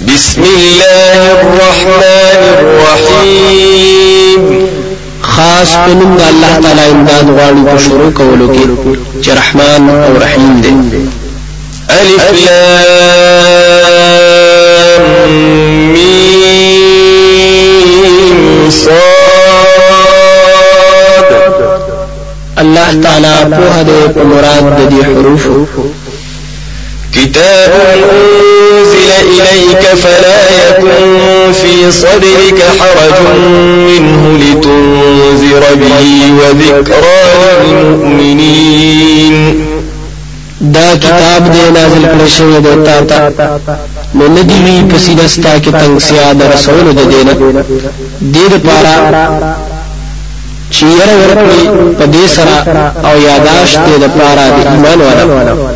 بسم الله الرحمن الرحيم. خاص د الله تعالی امداد غواړي په شروع کولو کې أو رحیم دی. الف لام میم صاد. الله تعالی په مراد د دې حروف كتاب أنزل إليك فلا يكن في صدرك حرج منه لتنذر به وذكرى للمؤمنين. دا کتاب دې نازل کړی شوی دی تا ته. نو ندی وی پسیدستا کې تنگ سیا د رسول د دینه دې لپاره چې ير ورکړي په دې سره أو یاداش دې لپاره د ایمان والا.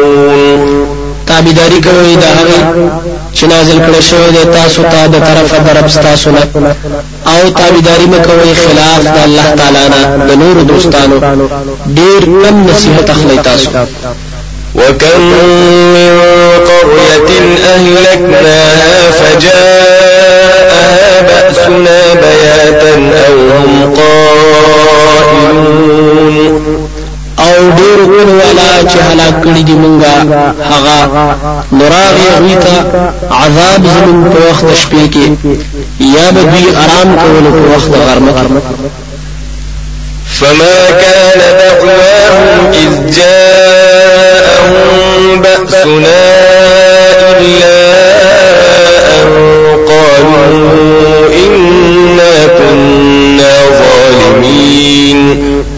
تابعداري کوي دا هغه چې نازل کړی شوی دی تاسو ته د طرفه د رب تاسو نه. أو تابعداري مکوئ خلاف د الله تعالی نه د نور دوستانو. ډیر کم نصیحت اخلي تاسو. وكم من قرية أهلكناها فجاءها بأسنا بياتا أو هم قائلون أو ډیر کول والا چې هلاک کړي دي مونږه هغه نوراغ ته عذاب زمون په وخت شپې کې. یا به دوی آرام کول په وخت غرمه فما كان دعواهم إذ جاءهم بأسنا إلا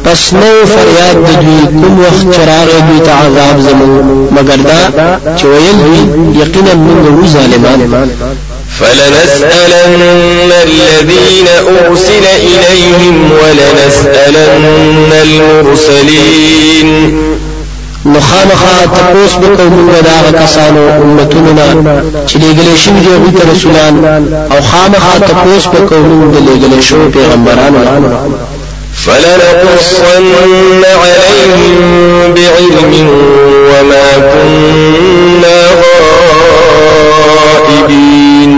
پس نو فریاد د دوی کوم وخت چراغ دوی ته عذاب زمون. مگر دا چې ویل دوی یقینا موږ ظالمان. فلنسألن الذين أرسل إليهم ولنسألن المرسلين. نو خامخا تپوس بکو موږ دا کسانو امتونو نه چې او رسولان. او خامخا تپوس بکو موږ د پیغمبرانو فلنقصن عليهم بعلم وما كنا غائبين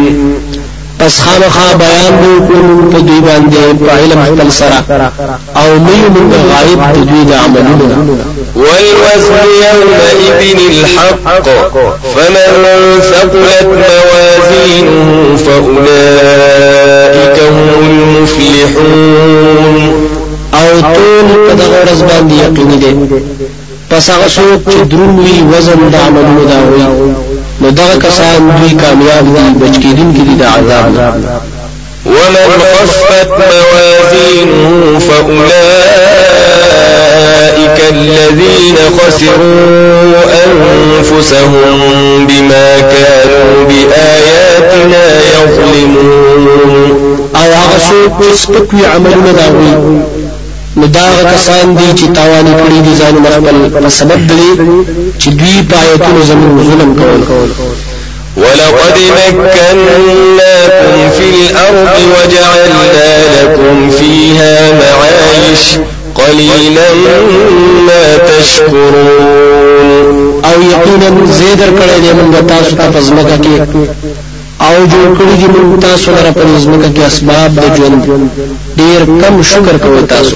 پس خامخا بیان دو کوم په دوی باندې په علم خپل سره أو نه موږ غایب د دوی د عملونو والوزن يومئذ الحق فمن ثقلت موازينه فأولئك هم المفلحون او ټول په دغه ورځ باندې یقیني دي پس هغه څوک چې دروي وزن د عملونو دا وي. نو دغه کسان دوی کامیاب دي بچ کېدونکي دي د عذاب نه ومن خفت موازينه فأولئك الذين خسروا أنفسهم بما كانوا بآياتنا يظلمون. أو هغه څوک چې سپکوي عملونه نو دا کسان دي چې تاوان کړی دي ځان خپل په سبب دي چې دوی پایتونو زموږ ظلم کول. ولقد مكناكم في الأرض وجعلنا لكم فيها معايش قليلا ما تشكرون. أو یقینا زیدر کړی دی موږ تاسو ته پزماکه کې. أو جوړ کړی دي موږ تاسو لپاره په ځمکه کې اسباب د ژوند. ډیر کم شکر کوي تاسو.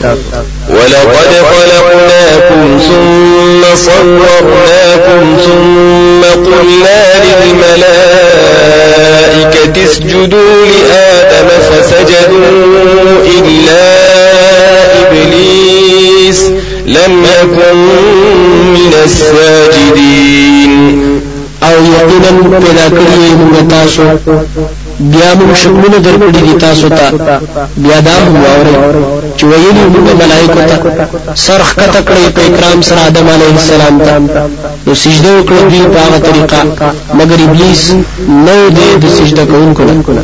ولقد خلقناكم ثم صورناكم ثم قلنا للملائكة اسجدوا لآدم فسجدوا إلا إبليس لم يكن من الساجدين. او یقینا پیدا کړی موږ تاسو. بیا موږ شکونه درکړي دي تاسو ته. بیا دا هم واوري چې ویلي موږ ملائکه ته. سرخ کته کړی په اکرام سره آدم علیه السلام ته. نو سجده وکړه دوی په هغه طریقه. مگر ابلیس نو دې د سجده کوونکو نه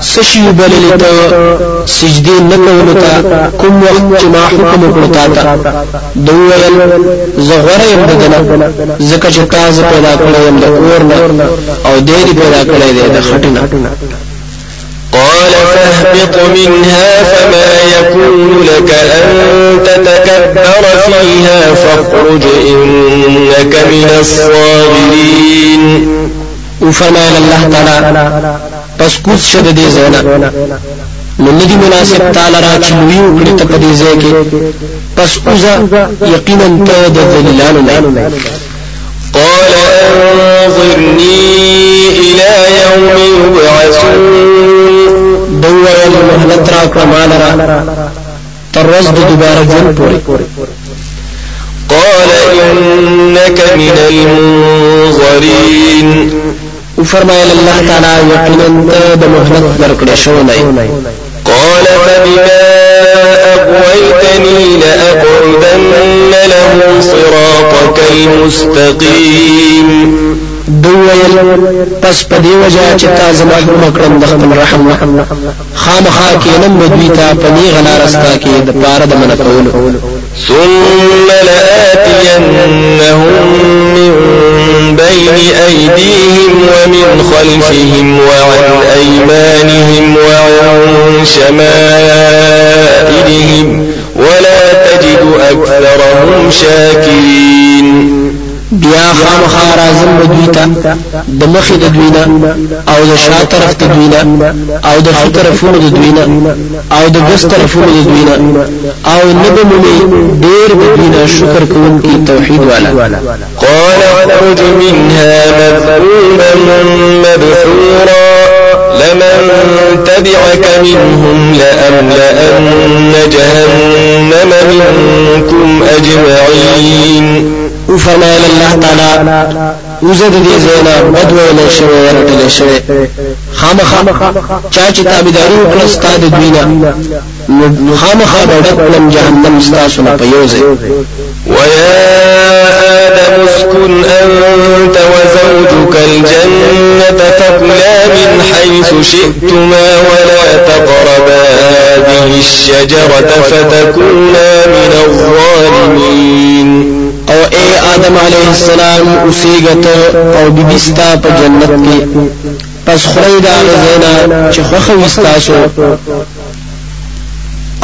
سشي بلل ته سجدي نکولو ته کوم وخت چې ما حکم وکړو تا. ته دویل زغره يم بدنه زکه چې تاسو پیدا کړو يم د اور نه أو دې پیدا کړی دی خټینه قال فاهبط منها فما يكون لك أن تتكبر فيها فاخرج إنك من الصاغرين. وفرمایل الله تعالی پس کوز شد دې زینا نو ندی مناسب تعالی را چې لوی وکړي ته په دې ځای کې. پس اوزا یقینا ته د ذلیلانو نه. قال أنظرني إلى يوم يبعثون دوه مهلت را کړه مال را. تر ورځ د دوباره ژوند پورې. قال إنك من المنظرين وفرمایل الله تعالی یقینا د مهلت درکړې شو نه قال فبما أغويتني لأقعدن لهم صراطك المستقيم. دویل پس په دی وجه چې تا زما حکم کړم د خپل رحم خامخا کینم بدوی تا په نی غلا رستا کې د پاره د من کول ثم لآتينهم بين أيديهم ومن خلفهم وعن أيمانهم وعن شمائلهم ولا تجد أكثرهم شاكرين. بیا خامخا رازم بدوی تا د مخې د دوینا أو د شا طرف د دوینا أو د خو طرفونو د دوینا أو د ګس طرفونو د دوینا أو نبه مونږ ډیر د دوینا شکر کوونکی توحید والا. قال اخرج منها مذموما مدحورا لمن تبعك منهم لأملأن جهنم منكم أجمعين. وفرمایل الله تعالی وزد دې زینا بدویل شوی ورټل شوی خامخا چا چې تابعداري وکړه استاد دوینا نو خامخا ډډک لم جهنم استاسو نه ويا آدم اسكن أنت وزوجك الجنة فكلا من حيث شئتما ولا تقربا هذه الشجرة فتكونا من الظالمين۔ أو اے آدم علیہ السلام اوسېګت أو بيبستا په جنت کې پس خړې دا غزینا چې خوخه وستاسو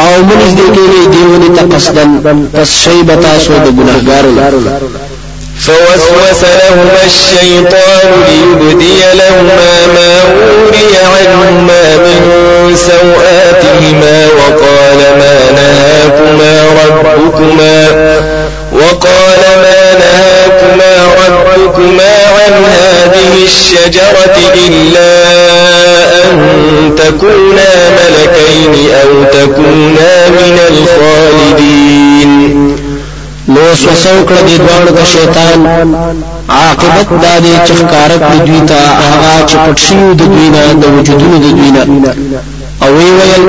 أو منځ دې کې دیونی ته قصدن پس شی بتاسو د ګناهګارو فوسوس لهما الشيطان ليبدي لهما ما أوري عنهما من سوآتهما وقال ما نهاكما ربكما وقال ما نهاكما ربكما عن هذه الشجرة إلا أن تكونا ملكين أو تكونا من الخالدين. نو وسوسه کړه د دوانو د عاقبت دا دې چې ښکارا کړی دوی ته هغه چې پټ شي د أو وی ویل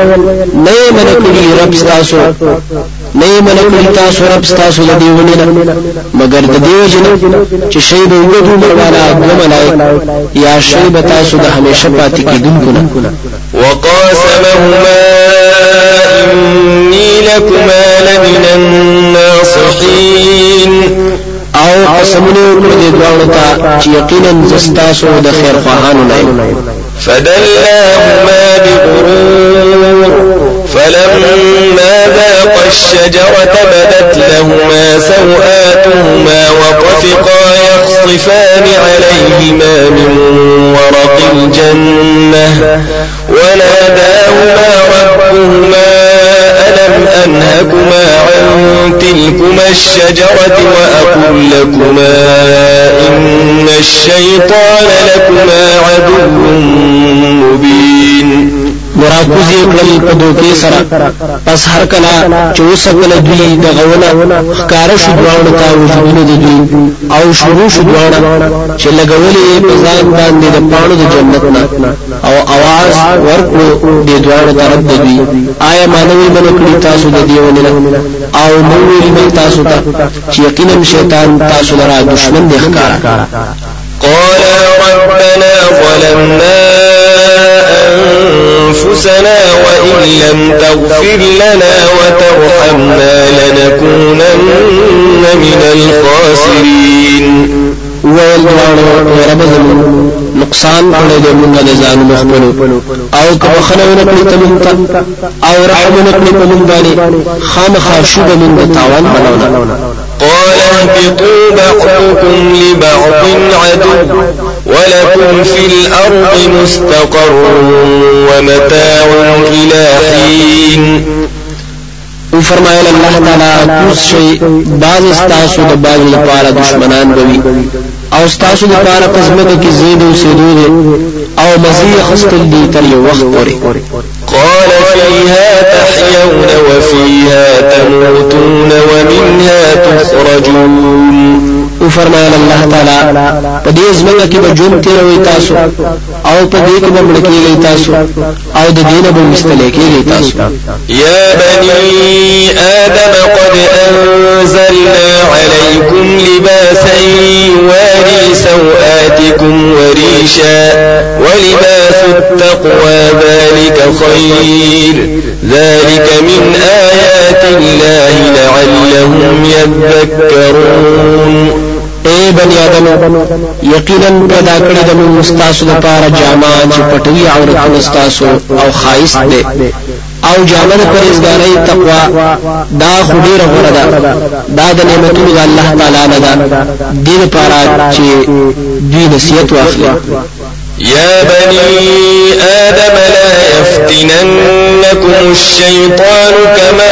نه رب تاسو نه من کړی تاسو رب تاسو د دیونه نه مگر د دیو جن چې شی به وګړو مروالا یا شی به تاسو د همیشه پاتې کیدونکو نه وقاسمهما إني لكما لمن الناصحين. أو قسمونه کړی د دوانو ته چې یقینا زستاسو د خیر خواهانو نه فدلاهما بغرور. فلما ذاق الشجرة بدت لهما سوآتهما وطفقا يخصفان عليهما من ورق الجنة. وناداهما ربهما ألم أنهكما عن تلكما الشجرة وأقل لكما إن الشيطان لكما عدو مبين. مراکوزی کړل په دوکه سره. پس هر کله چې وڅکله دوی دا ونه ښکاره شو دواړو ته وجودونه دوی او شروع شو دواړه چې لګولې په ځان باندې د پاڼو د جنت نه. او اواز ورکړو د دوه طرف دوی. آیا مانوي من کړی تاسو د دیونه او نو ویل تاسو ته چې یقینا شیطان تاسو لرا دشمن دی ښکارا قال ربنا ظلمنا أنفسنا وإن لم تغفر لنا وترحمنا لنكونن من الخاسرين. ویل دواړو رب زمون نقصان کړی دی موږ د ځانونو خپلو آو که بخنه ونه کړی ته موږ او رحم ونه کړې په موږ باندې خامخا شو به موږ تاوانیانو نه قال اهبطوا بعضكم لبعض عدو. ولكم في الأرض مستقر ومتاع إلى حين. او فرمایل الله تعالی کوز شئ بعض ستاسو د بعض لپاره دشمنان بوي. او ستاسو لپاره قسمت کې زید اوسېدو أو مزي خستل دي تر یو وخت پورې قال فيها تحيون وفيها تموتون ومنها تخرجون. أو فرمایل الله تعالی په دې ځمکه کې به ژوند تیروي تاسو آو په دې کې به مړ کېږئ تاسو آو د دینه به مستلې کېږئ تاسو۔ يا بني آدم قد أنزلنا عليكم لباسا يواري سوآتكم وريشا ولباس التقوى ذلك خير ذلك من آيات الله لعلهم يذكرون اے بنی آدم یقینا پیدا کړی د موږ مستاسو لپاره جامه چې مستاسو أو خایس ده أو جامه د پرهیزګارۍ تقوا دا خو ډیره غوړه ده دا د نعمتونو د الله تعالی نه ده دې چې نصیحت واخلي يا بني آدم لا يفتننكم الشيطان كما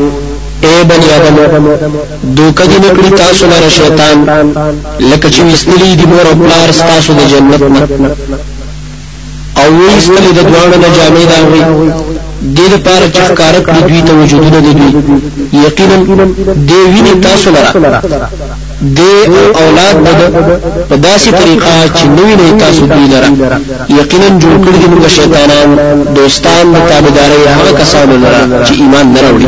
اے بنی آدم دوکه دې نکړی تاسو لپاره شیطان لکه چې وستلی دی مور او پلار تاسو د جنت نه. اوویستلې د دواړو نه جامې دا وي دې لپاره چې ښکاره کړي دوی ته وجودونه دي دوی. یقینا دې ویني تاسو لپاره دې او اولاد د په داسې طریقه چې نه وینئ تاسو دوی لره یقینا جوړ کړی دي موږ شیطانان دوستان د تابعداري هغه کسانو لره چې ایمان نه راوړي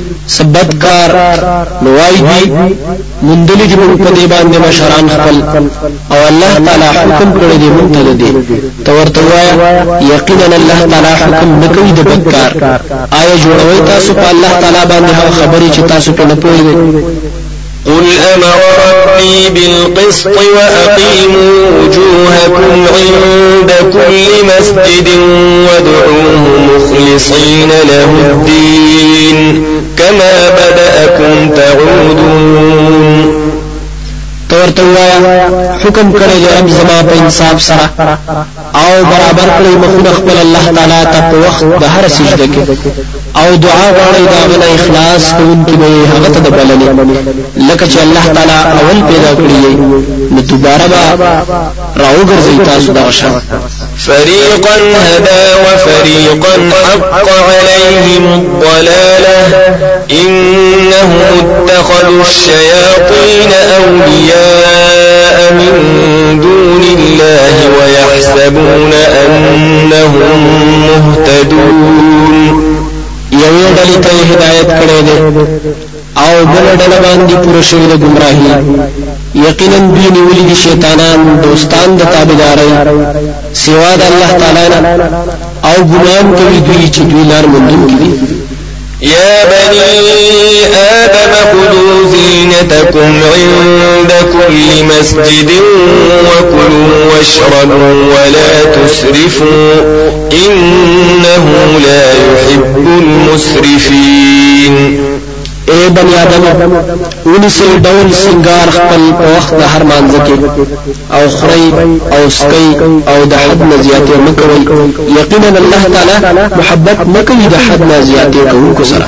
دوی سبدکار نوای دی مندلی دی په دې باندې مشران خپل او الله تعالی حکم کړی دی مونږ ته دی. تو ورته وایا یقینا الله تعالی حکم نه کوي د بد کار. آیا جوړوي تاسو په الله تعالی باندې هغه خبري چې تاسو په نه پوهیږئ قل أمر ربي بالقسط وأقيموا وجوهكم عند كل مسجد وادعوه مخلصين له الدين كما بدأكم تعودون تورته وایا حکم کړی رب زما په انصاف أو برابر کړی مخونه خپل الله تعالی ته په وخت د أو دعا غواړي دا غل اخلاص کوونکی به هغه ته بلنې لکه چې الله تعالی اول پیدا کړی نو دوباره به راوګرځي تاسو دا شان فريقا هدى وفريقا حق عليهم الضلالة إنهم اتخذوا الشياطين أولياء من دون الله ويحسبون أنهم مهتدون۔ یوې ډلې ته هدایت کړی دی او بل ډله باندې پوره شوی د گمراهی یقینا دوی نیولې دي شیطانان دوستان د تابعداري سوا د الله تعالی نه او ګمان کوي دوی چې دوی لار موندونکي دي يا بني آدم خذوا زينتكم عند كل مسجد وكلوا واشربوا ولا تسرفوا إنه لا يحب المسرفين. اے بنی آدم اونیسئ ډول سنگار خپل په وخت د هر أو خړی أو سکي أو د حد نه زیاتې مکوي یقینا الله تعالی محبت مکوي د حد نه کوونکو سره.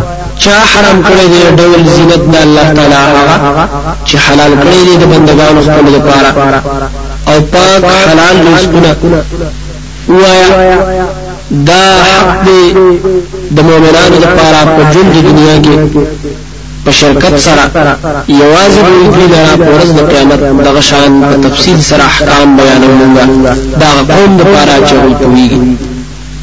چا حرام کړی دی ډول زینت د الله تعالی هغه چې حلال کړی دی د بندگانو خپل لپاره. او پاک حلال رزقونه. وایا دا حق دی د مؤمنانو لپاره په ژوند دنیا کې. په شرکت سره. یوازې دوی لرا ورځ د قیامت دغه شان په تفصیل سره احکام بیانوم دا قوم لپاره چې وي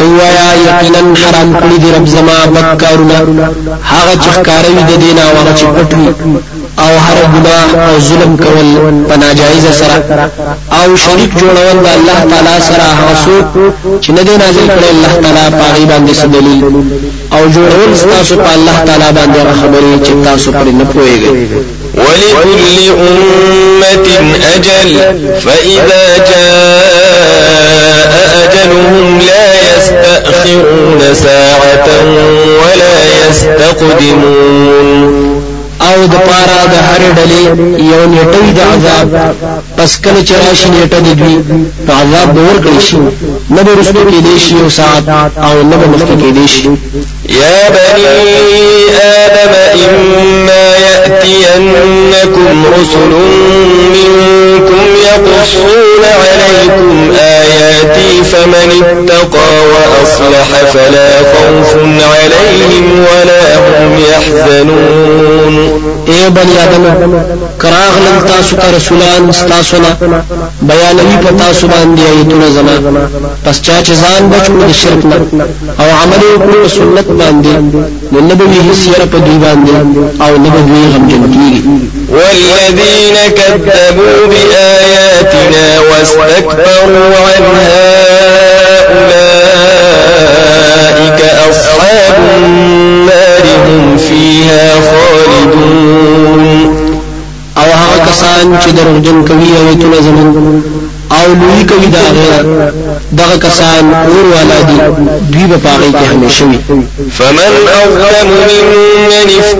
توایا یقینا حرام کړی دی رب زما بد کارونه. هغه چې ښکاروي د دین او هغه چې پټوي. او هر ګناه او ظلم کول په ناجایز سره. او شریک جوړول د الله تعالی سره هغه څوک چې نه دی نازل کړی الله تعالی په باندې دلیل أو جوړول تاسو په الله تعالی باندې خبرې چې تاسو پر نه پوهیږئ. ولكل أمة أجل فإذا جاء أجلهم لا يستأخرون ساعة ولا يستقدمون. او د پارا د هر ډلې یو نیټه د عذاب. پس کله چې راشي نیټه د دوی په عذاب به ورکړي شي. نه به رسول کې دی شي او ساعت او نه به مخکې کې دی شي. یا بني آدم إما يأتينكم رسل منكم يقصون عليكم آياتي فمن اتقى وأصلح فلا خوف عليهم ولا هم يحزنون. اے بنی آدم که راغلل تاسو ته رسولان ستاسو نه بیانوي په تاسو باندې ایتونه زما. پس چا ځان بچ کړو د شرک نه او عمل وکړو سنت باندې نو نبوي هیڅ یې په دی أو نبوي والذين كذبوا بآياتنا واستكبروا عنها أولئك أصحاب النار هم فيها خالدون. او هغه کسان چې دروغجن کوي أو زمون او لوی کوي دا غیر دغه کسان اور والا دي دوی په پاغي کې همیشه وي فمن أظلم ممن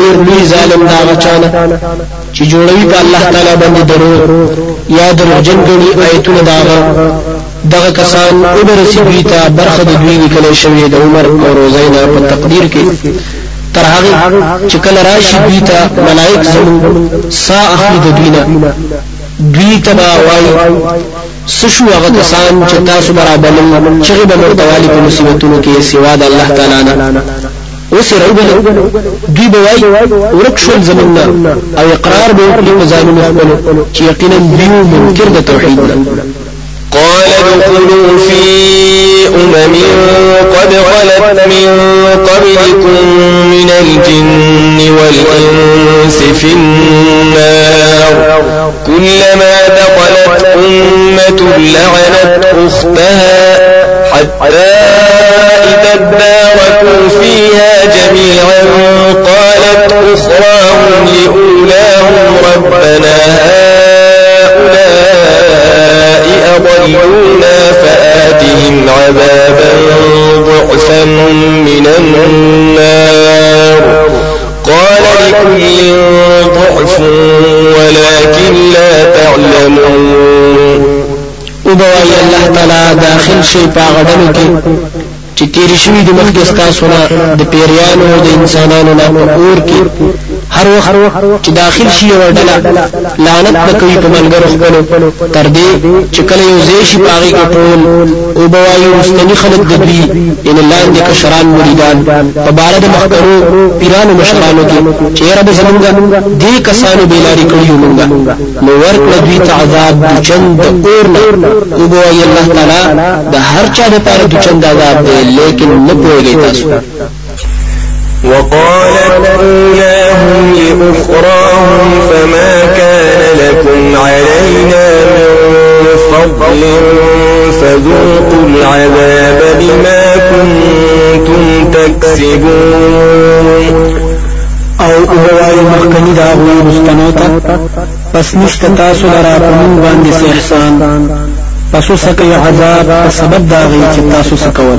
ډېر لوی ظالم دا غچانه چې جوړوي په الله تعالی باندې درو یا دروغجن ګڼي آیتونه داغه دغه کسان اوبرسي دوی ته برخه د دوی لیکل شوی د عمر او روزینا په تقدیر کې. تر هغه چې کله راشي دوی ته ملائک زمون سا اخلي د دوی نه. دوی ته وایي سشو هغه کسان چې تاسو برابر چې به مرتوالي په مصیبتونو کې سوا د الله تعالی نه اوس راوبل دوی به وای ورک شول زمونږ أو إقرار به وکړي په ځانونو خپل چې یقینا دیو منکر قال ادخلوا في أمم قد خلت من قبلكم من الجن والإنس في النار. كلما دخلت أمة لعنت أختها حتى إذا اداركوا فيها جميعا قالت أخراهم لأولاهم ربنا هؤلاء أضلونا فآتهم عذابا ضعفا من النار. قال لكل ضعف ولكن لا تعلمون. وبوای الله تعالی داخل شي پاغړنو کې چې تیر شوی د مخکې تاسو نه د پیریانو د انسانانو نه په اور کې هر وخت چې داخل شي یو ډله لعنت وکوي په ملګرو. خپلو تر دې چې کله یو ځای شي پاغي کې ټول او بوایي مستنی خلک د دوی ان لاندې کشران مریدان. په بار د مخکرو پیرانو مشرانو کې چې رب زمونږ دې کسانو بیلاری کړیو مونږه. نو ورکړه دوی ته عذاب د چند اور نه. او بوایي الله تعالی د هر چا لپاره د چند عذاب دی لیکن نه پوهیږي تاسو. وقالت لأخراهم فما كان لكم علينا من فضل. فذوقوا العذاب بما كنتم تكسبون. أو اوای مخکنی دا غوی مستنوتا پس نشت تاسو لرا پمون باندې احسان. پس سکه عذاب سبب دا غي چې تاسو سکول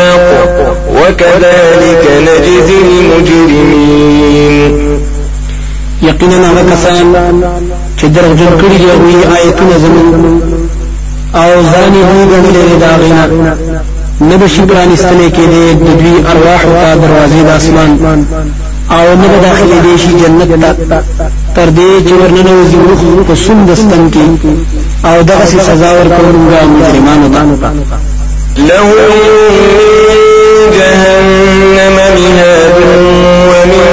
وكذلك نجزي المجرمين. یقینا هغه کسان چې درغجن کړي دي آیتونه زمون آو ځان یې غوړلې دا غینا نه بشي پرانستلې کې دي د دوی ته دروازې د آسمان. آو نه داخلي دي شي جنت ته تر دې چې ورننه وزي روح په سندستان کې آو دغه سزا ورکوونګا مجرمانو ته له جهنم مهاد ومن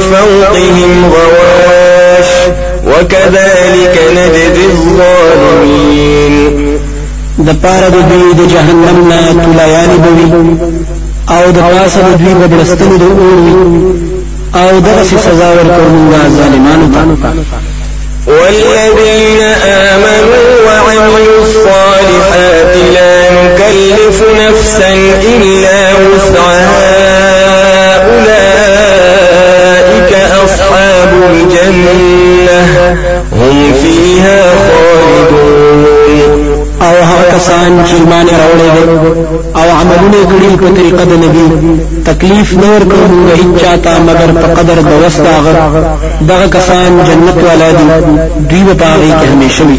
فوقهم غواش وكذلك نجزي الظالمين. د پاره د دوی د جهنم نه تلایان بوي أو د پاسه د دوی بدرستنو د اور أو دغه سزا ورکوونګا ظالمانو ته. والذين آمنوا وعملوا الصالحات لا نكلف نفسا إلا وسعها. أولئك أصحاب الجنة. هم فيها خالدون. أو هغه کسان چې ایمان راوړي أو عملونه کړي په طریقه د نبی تکلیف نور کوي هیڅ چاته مگر په قدر د وسع دغه کسان جنت والا دي دوی به همیشه وي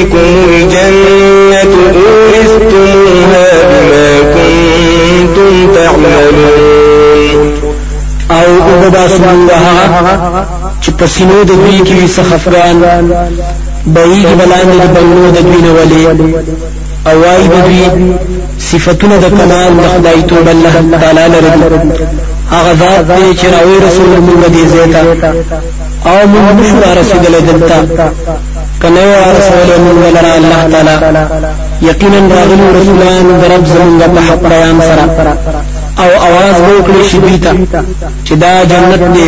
تلكم الجنة أورثتموها بما كنتم تعملون. أو وباسمان هغه چې په سینو د دوی کې سخفران بېګ بلاندې د بلنو د دوی نه ولي أو وايي د دوی صفاتونه د کمال د خدای توب الله تعالی لري هغه ذات دی چې راوي رسول موږ دې زیتا. آو موږ نشو رسیدل دلته کنه رسول مونږ لره الله تعالی یقینا راغلي رسولان درب زمونږ په حق بیان سره أو आवाज وکړي شي دیتا چې دا جنت دې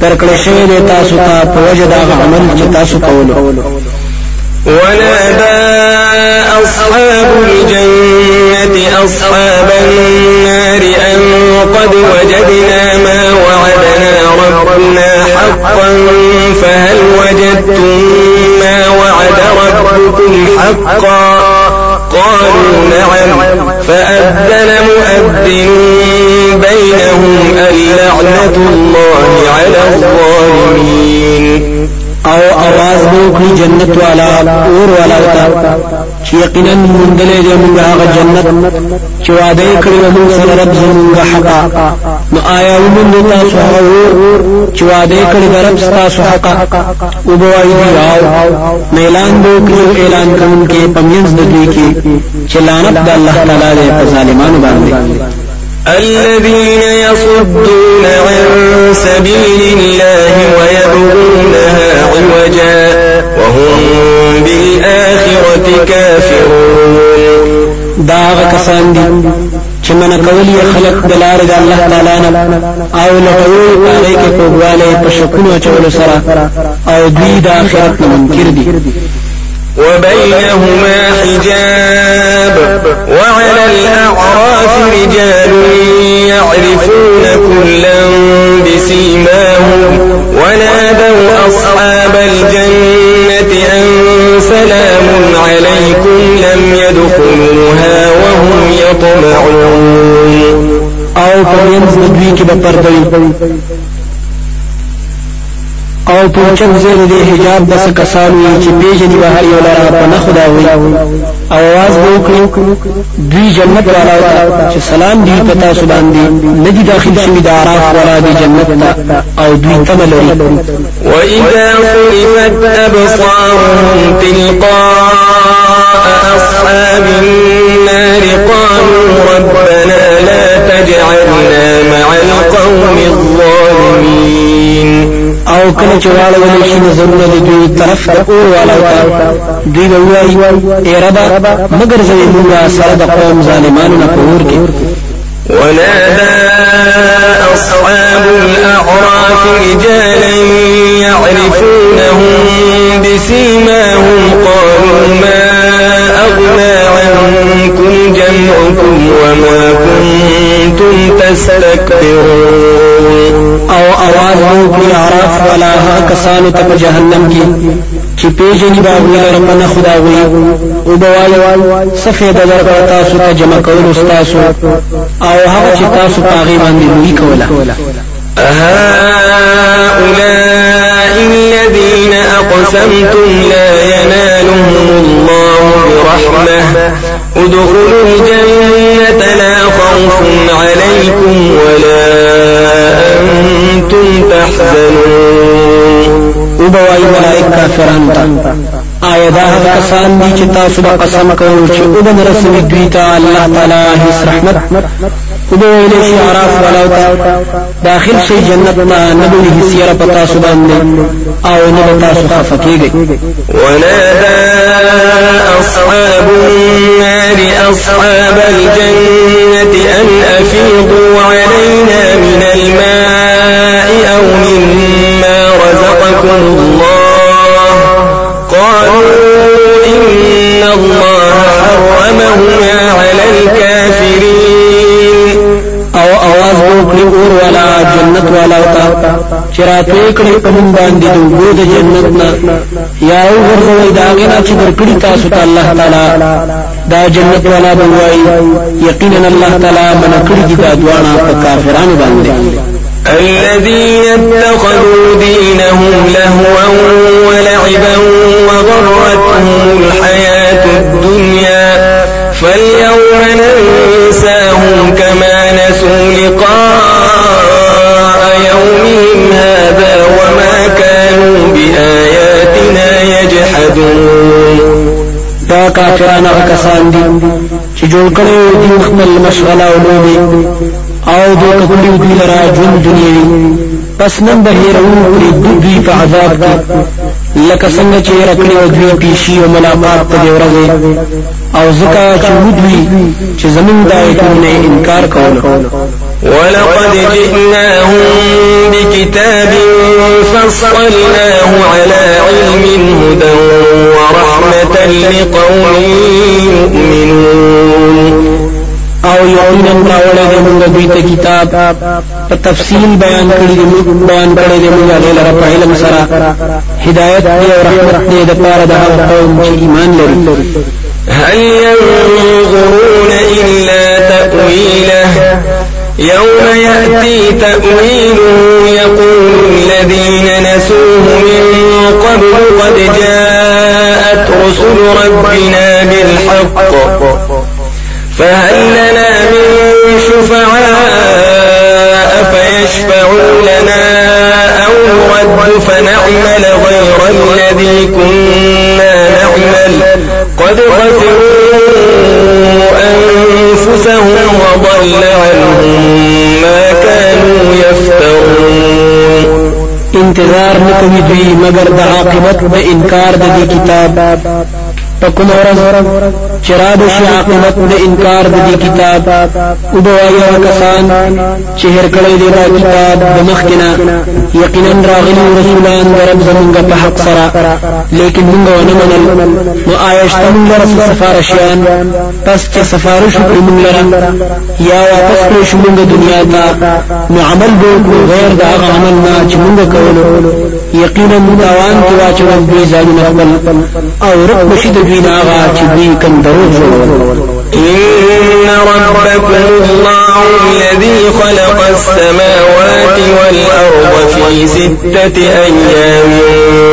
تر کړې شوی دې تاسو ته په وجه دا عمل چې تاسو کولو ونادى أصحاب الجنة أصحاب النار أن قد وجدنا ما وعدنا ربنا حقا فهل وجدتم قالوا نعم فأذن مؤذن بينهم اللعنة الله على الظالمين او आवाज به کړی جنت والا اور والا وتا چې یقینا مونږلې دې مونږ هغه جنت چې وعده کړی و مونږ سره رب زمونږ حقا نو آیا ومن تاسو هغه اور چې وعده کړی رب تاسو حقا او بوای دی او اعلان دې کړی اعلان د دوی کې چې لعنت د الله تعالی دې په ظالمانو باندې. الذين يصدون عن سبيل الله ويبغونها عوجا وهم بالآخرة كافرون. داغ کسان دي چې من کول خلق د لارې د الله تعالی نه آو لټوي پاره کې کوواله په شکونو چولو سره آو دوی د آخرت منکر دي وبينهما حجاب وعلى الأعراف رجال يعرفون كلا بسيماهم ونادوا أصحاب الجنة أن سلام عليكم لم يدخلوها وهم يطمعون او په د دوی کې او پوچم زیر دی حجاب بس کسانو چې پیژني به هر یو لاره په نه خدا وي او आवाज وکړي دوی جنت والا چې سلام دی پتا سو باندې ندي داخل شوی د عراف والا دی جنت او دوی تم لري واذا صرفت ابصارهم تلقاء اصحاب النار قالوا ربنا لا تجعلنا مع القوم الظالمين أو کله چې واړول شي نظرونه د دوی طرف ته اور والا تا دوی به وایي ای رب مگر زوی موږ سره د قوم ظالمانو نه پور کې ونادى أصحاب الأعراف رجالا يعرفونهم بسيماهم قالوا ما أغنى عنكم جمعكم وما كنتم تستكبرون. او आवाज وکړي عرف ولا ها کسانو ته په جهنم کې چې پیژني باغونه ربنا خدا وي او بوای سفید در تاسو ته جمع کول تاسو او هغه چې تاسو پاغي باندې وی کوله هؤلاء الذين أقسمتم لا ينالهم الله برحمة ادخلوا الجنة لا خوف عليكم ولا أنتم تحزنون وبوای ملائک کافرانو ته آیا دا کسان دي چې تاسو قسم کوئ چې أو به رسول دوی ته تعالی هیڅ رحمت. وبوای له شي عراف ولاو داخل شي جنت ما نبوي هیڅ یره پتا سو باندې آو نه تاسو کیږئ ونادى أصحاب النار أصحاب الجنة أن أفيضوا علينا من الماء مما رزقكم الله. قالوا إن الله حرمهما على الكافرين. أو آواز وکړي اور والا جنت والا وتا چرته کړي کوم باندې د وګړو جنت نا یا ورغوي داګه نا چې ورکړي تاسو ته الله تعالی. دا جنت والا بوای یقینا الله تعالی منکړي دا دواړه په کافرانو باندې الذين اتخذوا دينهم لهوا ولعبا وغرتهم الحياة الدنيا فاليوم ننساهم كما نسوا لقاء يومهم هذا وما كانوا بآياتنا يجحدون. دا کافرانه کسان دي چې جوړ کړي دي خپل مشغله أو او دوی کړي دي لرا ژوند دنیوي پس نن به هیرو کړي دوی په عذاب کې لکه څنګه چې رکړي دوی پیشي او ملاقات ته ورځي او ځکه چې ودوي چې زمونږ د آیتونو انکار کول ولقد جئناهم بكتاب فصلناه على علم هدى ورحمة لقوم يؤمنون یقینا راوړل دي موږ دوی ته کتاب په تفصیل بیان کړی دی موږ بیان کړی دی موږ له لپاره په علم سره هدایت دی أو رحمت دی د پاره د هغه قوم چې ایمان لري هل ينظرون إلا تأويله؟ يوم يأتي تأويله يقول الذين نسوه من قبل قد جاءت رسل ربنا بالحق. فهل شفعاء فيشفعوا لنا أو نرد فنعمل غير الذي كنا نعمل. قد خسروا أنفسهم وضل عنهم ما كانوا يفترون. انتظار نکوي دوی مگر د عاقبت د انکار د دې کتاب. په کوم ورځ چې را د شي عاقبت د انکار د دې کتاب او د وایو کسان چې هر کړي دی دا کتاب د مخکنا یقینا راغلي رسولان د رب زمونږ په حق سره لیکن موږ ونه منل نو آیش موږ رسول سفارشیان پس چې سفارش وکړو موږ لره یا واپس کړو موږ دنیا ته نو عمل به غیر دا عمل نه چې موږ کولو یقینا متوان کې واچول دوی ځانونه خپل أو رب بشي د دوی ناغا چې دوی إن ربكم الله الذي خلق السماوات والأرض في ستة أيام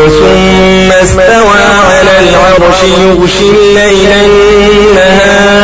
ثم استوى على العرش يغشي الليل النهار.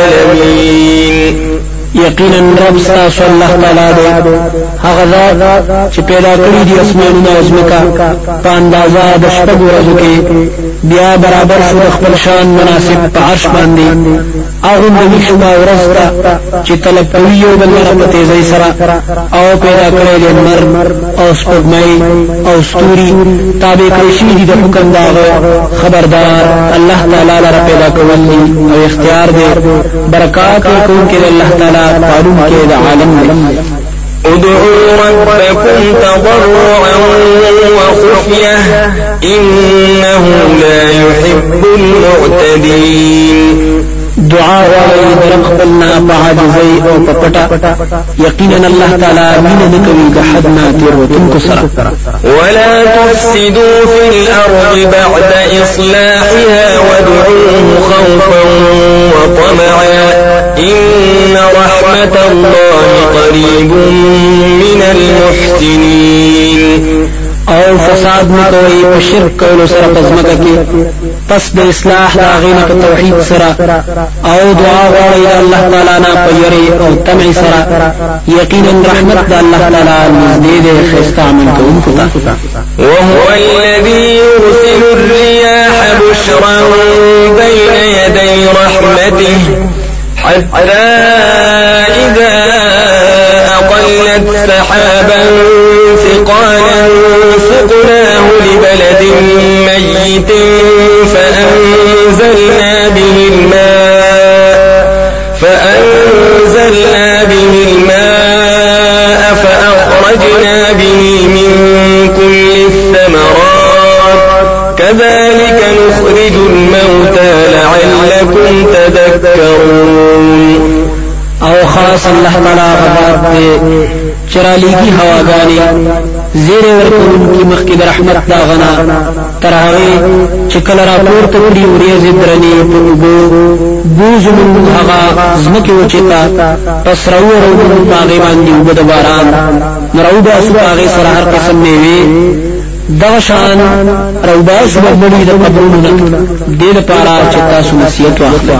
یقینا رب ستاسو الله تعالی دی. هغه ذات چې پیدا کړی دی اسمانونه او ځمکه په اندازه د شپږ ورځو کې بیا برابر شو خپل شان مناسب په عرش باندې. هغه د شپه ورځ ته چې طلب کوي یو بل سره په تیزی سره او پیدا کړی دی نمر او سپوږمۍ او ستوري. تابع کړی شي دي د حکم داغه خبردار الله تعالی لپاره پیدا کول او اختیار دی برکات کوونکی الله تعالی معلوم کې د عالم ادعوا ربكم تضرعا وخفية إنه لا يحب المعتدين. دعا غواړي د رب خپلنا په عاجزۍ أو په پټه یقینا الله تعالی مینه نه کوي د حد نه سره ولا تفسدوا في الأرض بعد إصلاحها وادعوه خوفا وطمعا. إن رحمة الله قريب من المحسنين. أو فساد نه کوي په شرک کولو سره کې پس د اصلاح د غینه په توحید سره أو دعا غواړي د الله تعالی نه په یری أو تمع سره یقینا رحمت د الله تعالی نږدې ده خسته عمل کوونکو ته وهو الذي يرسل الرياح بشرا بين يدي رحمته. حتى إذا أقلت سحابا ثقالا پس الله تعالی غبار دے چرالیگی هواګانی زیر ورکون کی مخکی در رحمت دا غنا. ترهاوی چکل را پورت کړي وریز درنی په وګو بوز من هغه زمکه وچتا پس راو راو باغی باندې وګد باران. نراو باسو هغه سره هر قسم میوي دا شان روباس وګړي د قبرونو دل پارا چتا سو نصیحت واخلي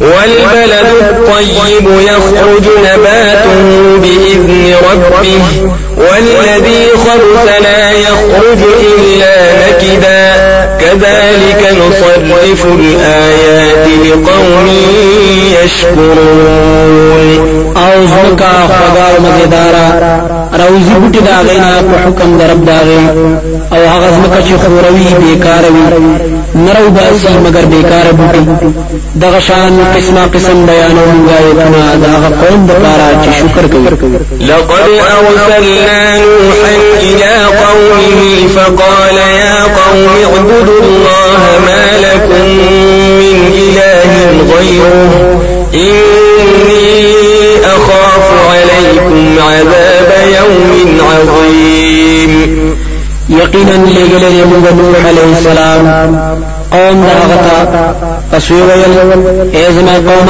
والبلد الطيب يخرج نباته بإذن ربه والذي خبث لا يخرج إلا نكدا. كذلك نصرف الآيات لقوم يشكرون. او زمکا خدار مزیدارا روزی بوٹی داغینا پا حکم درب داغینا او هغه زمکا چی خوروی بیکاروی نرو باسی مگر بیکار بوٹی. دغشان قسم قسم بیانو منگایتنا داغ قوم دپارا چی شکر کوي لقد أرسلنا نوحا إلى قومه فقال يا قوم اعبدوا الله ما لكم من إله غيره. إني أخاف عليكم عذاب يوم عظيم. يقنا لقل نوح عليه السلام. قوم داغتا پس ویل اے زما قوم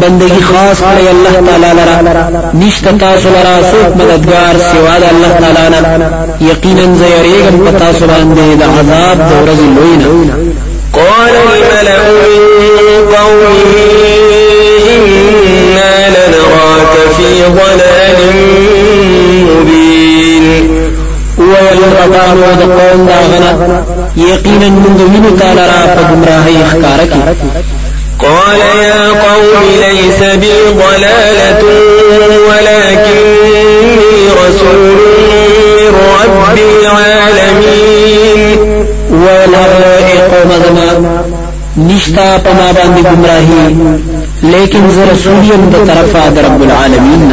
بندگی خاص کړی الله تعالی لرا نشته تاسو لرا څوک مددگار سوا د الله تعالی نه یقینا زيريګم پتا سو باندې د عذاب د ورځې لوی قال الملأ من قومه إنا لنراك في ضلال مبين. ربانو د قوم داغنا یقینا من وینو تعالی را په گمراهی ښکارا کی قال يا قوم ليس بي ضلالة ولكني رسول من رب العالمين. ولا قوم زما نشتا پما باندې گمراهی لیکن زه رسول یم د طرفه د رب العالمین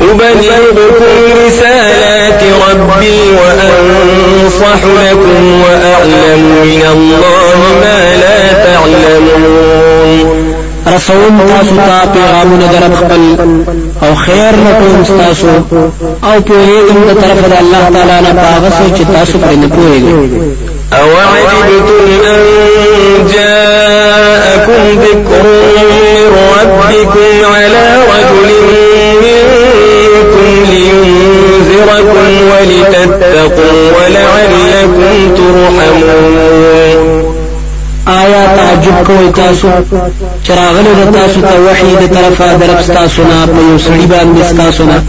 أبلغكم رسالات ربي وأنصح لكم وأعلم من الله ما لا تعلمون. رسول تاسو ته پیغامونه در خپل أو خیر نکوم تاسو أو پیغام د طرف د الله تعالی نه پاغه چې تاسو پرې نه پوهیږئ. أو عجبتم أن جاءكم ذكر من ربكم على رجل لكم ولتتقوا ولعلكم ترحمون. آیا تعجب کوي تاسو؟ چراغله د تاسو ته وحی د طرفه درب تاسو نه په یو سړي باندې تاسو نه.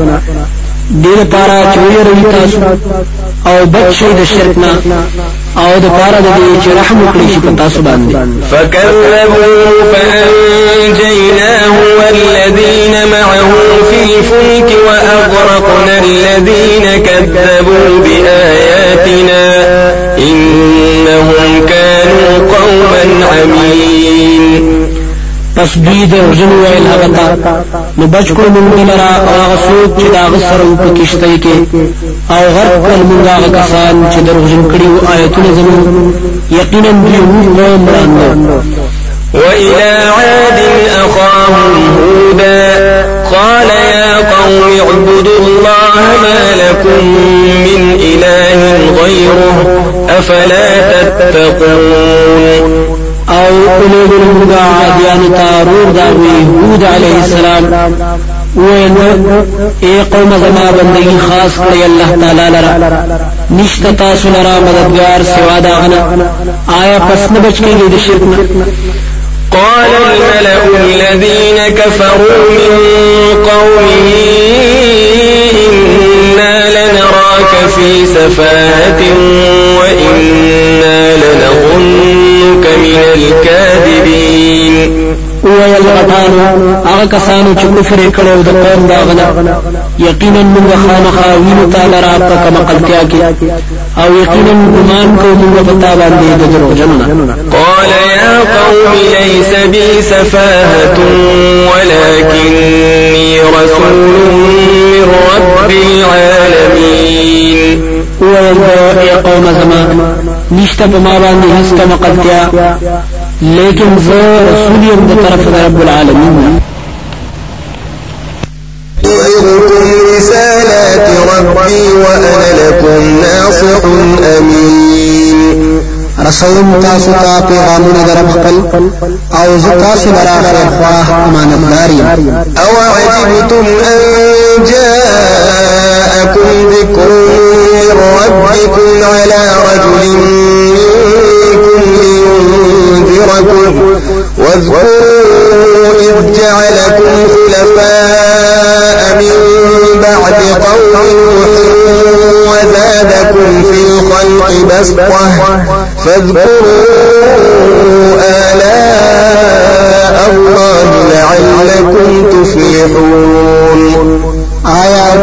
دیر پارا چوی روی تاسو أو بچ شي د شرک نه أو د پارا د دې چې رحم وکړي شي په تاسو باندې. فكذبوا فأنجيناه والذين معه الفلك وأغرقنا الذين كذبوا بآياتنا إنهم كانوا قوما عمين. پس دوی د ورجن ویل هغه تا نو بچ کړو موږ لرا هغه څوک چې دا غسر په کې أو غرق کړل موږ هغه کسان چې د ورجن کړي أو آیتونه زموږ یقینا دوی راندو وإلى عاد أخاهم قال يا قوم اعبدوا الله ما لكم من إله غيره أفلا تتقون أو اولو موږ عادیان تارور دا هود علیہ السلام. وینو اے قوم زما بندگی خاص کړی الله تعالی لرا. نشتا تاسو لرا مددگار سوا دا غنا آیا پس نه بچ کېږي د شرک قال الملأ الذين كفروا من قومه إنا لنراك في سفاهة وإنا لنظنك من الكاذبين ویل غټانو هغه کسانو چې کفر کړو د قوم داغنا یقینا موږ خامخا وینو تعالی را په کما قلتیا کې أو یقینا ګمان کوو موږ په تا باندې د درو جنونه قال يا قوم ليس بي سفاهة ولكني رسول من رب العالمين. اے قوم زما نشته په ما باندې هیڅ کما قلتیا لیکن زه رسول یم د طرف رب العالمین أبلغكم رسالات ربي وأنا لكم ناصح أمين. رسول تاسو ته پیغامونه در خپل أو زه تاسو لرا خیر خواه امانتدار یم أو عجبتم أن جاءكم ذكر من ربكم على رجل منكم لينذركم واذكروا إذ جعلكم خلفاء من بعد قوم نوح وزادكم في الخلق بسطة. فاذكروا آلاء الله لعلكم تفلحون.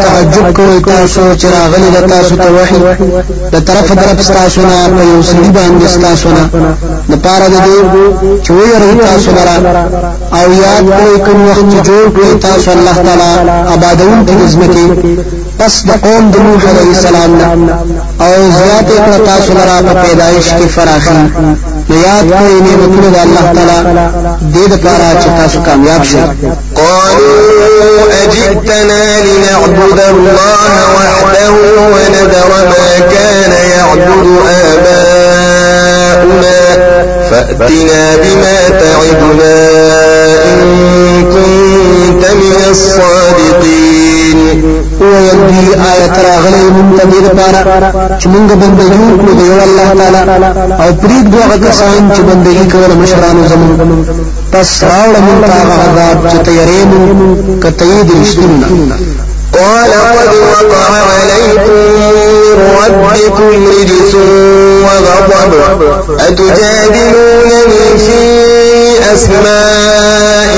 تعجب کوي تاسو چې راغلي د تاسو ته وحي د طرف طرف تاسو نه په یو سړي باندې تاسو نه. د پاره د دې چې ویری تاسو لرا او یاد کوي کوم وخت چې جوړ کړی تاسو الله تعالی آبادون کې ځمکه پس د قوم د نوح علیه السلام نه. او زیات کړ تاسو لرا په پیدایش کې فراخي الله تعالی کامیاب قالوا أجئتنا لنعبد الله وحده وندر ما كان يعبد آباؤنا فأتنا بما تعدنا إن كنت من الصادقين. دې لپاره چې الله تعالی. أو دوه چې کول مشرانو زمون پس راوړ هغه عذاب چې دې قال قد وقع عليكم ربكم رجس وغضب. أتجادلونني في أسماء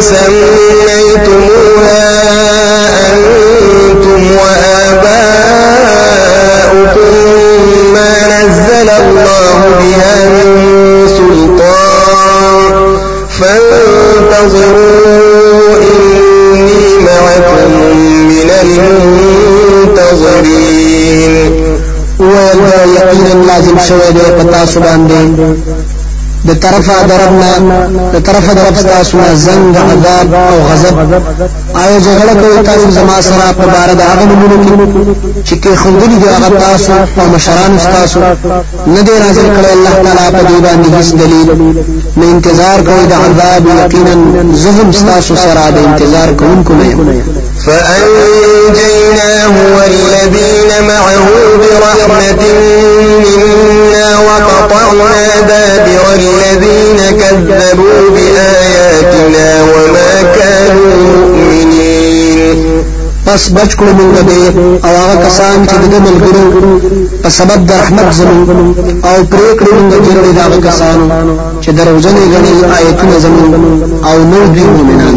سميتموها؟ أنتم وآباؤكم ما نزل الله بها من سلطان. فانتظروا إني معكم من المنتظرين. ویل یقینا لازم پتا سو باندې د طرفه دربنا د طرفه درب تاسو نه زنګ عذاب او غضب. آیا جګړه کوي تاسو زما سره په بار د هغه نمونه کې؟ چې کې خوندلي دی هغه تاسو او مشران تاسو نه دی نازل کړی الله تعالی په دې باندې هیڅ دلیل. نه انتظار کوي د عذاب یقینا زهم تاسو سره د انتظار کوونکو نه فأنجيناه والذين معه برحمة منا وقطعنا دابر الذين كذبوا بآياتنا وما كانوا مؤمنين. پس بچ کړو موږ دې أو هغه کسان چې د ملګرو په سبب د رحمت زمون أو پرې کړو موږ جوړې دا کسانو چې دروځنې غني آیتونه زمون أو نو دې مؤمنان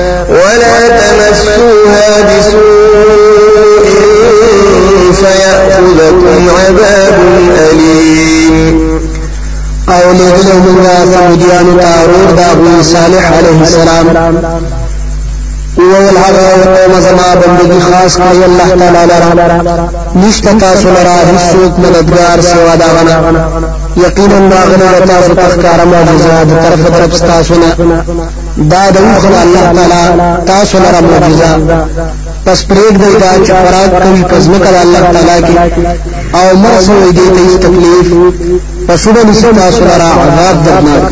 ولا تمسوها بسوء فيأخذكم عذاب أليم. أو لګلو موږ سمودیانو ته ورور د صالح علیه السلام. وویل هغه قوم زما بندگی خاص کړی الله تعالی لرا. نشته تاسو لرا هیڅوک مددگار سوا دا غنا. یقینا راغله تاسو ته ښکارا معجزه د طرف طرف تاسو نه. دا د الله تعالی تاسو لرا معجزه پس پریک دی دا چې خوراک کوي پزمکه د الله تعالی کې او مرسو دی ته تکلیف. پس وبنسو تاسو لرا عذاب درناک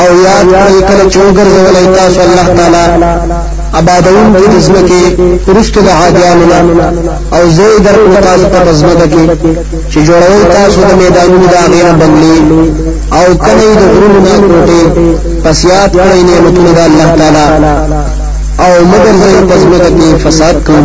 او یاد کړئ کله چې وګرځولای تاسو الله تعالی آبادون کې د ځمکې ورستو د عادیانو او زه در په ځمکه کې چې جوړوي تاسو د میدانونو د غیر بنگلې او کله د غرونو نه کوټې پس یاد کړئ نعمتونه د الله تعالی. او مگر ځمکه کې فساد کوم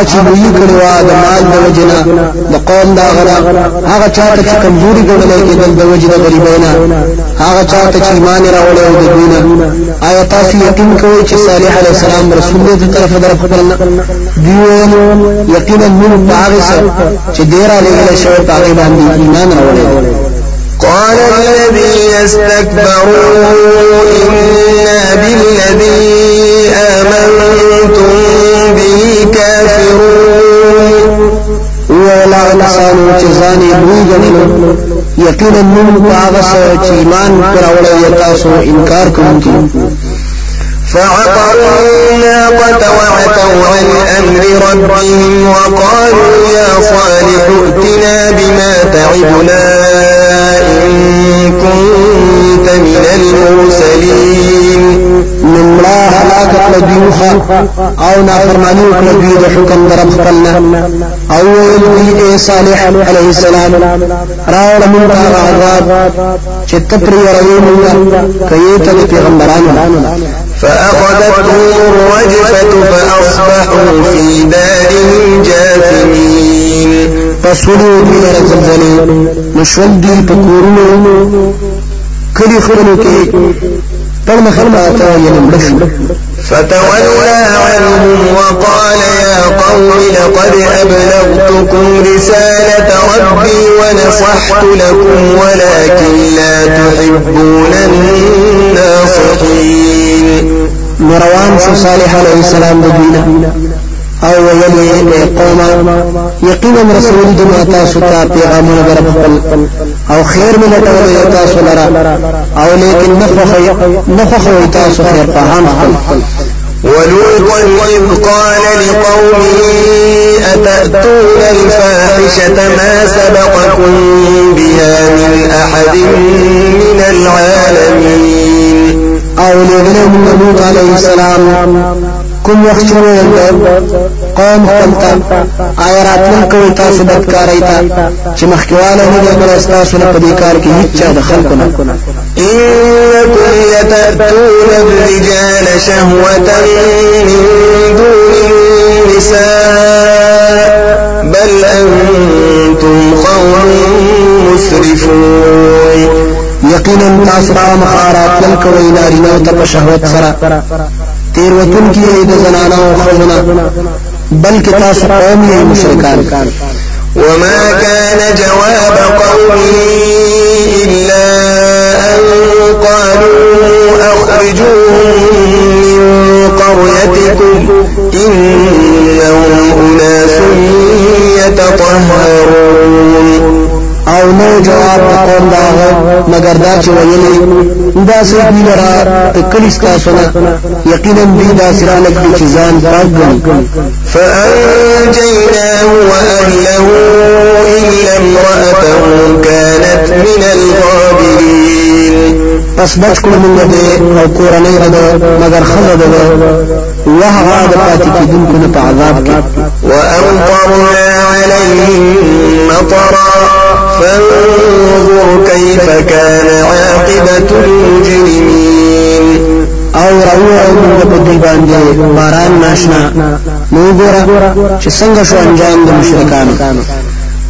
هغه چې دوی کړي وا د مال د وجنه د قوم دا غره هغه چاته چې کمزوري ګڼل کېدل د وجنه غریبینا هغه چاته چې ایمان راوړل أو د دینه آیا تاسو یقین کوئ چې صالح علی السلام رسول دې طرف در خپل دیو یقینا موږ هغه څه چې ډیر علی شوی په هغه باندې ایمان راوړل قال الذين استكبروا إنا بالذي آمنتم به كافرون. ولا نسانو تزاني ځانې يقينا من بعض موږ په ولا سره چې ایمان فعقروا الناقة وعتوا عن أمر ربهم وقالوا يا صالح ائتنا بما تعدنا. كنت من المرسلين. من لا هلاك کړ دیوخه أو نافرمانی وکړه دوی د حکم در خپلنا أو ویل دوی صالح علیه السلام. راول موږ عذاب چې تپری وروي موږ کایته پیغمبرانو فأخذتهم الرجفة فأصبحوا في دارهم جاثمين. فصلوا دي زلزلې نشول دي په کورونو کلی خلونو کې پړم خلماته یې فتولى عنهم وقال يا قوم لقد أبلغتكم رسالة ربي ونصحت لكم ولكن لا تحبون الناصحين. مروان صالح عليه السلام دبينا أو ویلی قوما یقینا رسول دی ما تاسو ته پیغامونه خپل أو خیر مې لټول تاسو لرا. أو لیکن نخخ نخخ تاسو خیر په خپل ولوطا إذ قال لقومه أتأتون الفاحشة ما سبقكم بها من أحد من العالمين؟ أو لوط عليه السلام کوم وخت چې قوم خپلتا آیا راتلل کوي تاسو بدکارای تا چې مخکواله نه دی پر تاسو نه پدې کار کې هیڅ چا دخل کو نه انکم یتاتون الرجال شهوة من دون النساء بل أنتم قوم مسرفون. یقینا تاسو مخارات لن کوي نارینه ته په شهوت سره تیر وتون کی د زنانه أو خزنه بلکې تاسو قوم یې مشرکان۔ وما كان جواب قومه إلا أن قالوا أخرجوهم من قريتكم إنهم أناس يتطهرون. أو نو جواب قوم دا مگر دا چې ویلي دا سې دی لرا کلی تاسو نه. یقینا دی دا سره لکه چې ځان پاک غني فانجيناه واهله الا امراته كانت من الغابرين. پس بچ کړو موږ دې أو کورنۍ رد مگر خزه ده وهغه د پاتې کېدونکو نه په عذاب کې. وامطرنا عليهم مطرا فانظر كيف كان عاقبة المجرمين. أو راو موږ په دې باران ناشنا. نو ګوره چې څنګه شو انجام د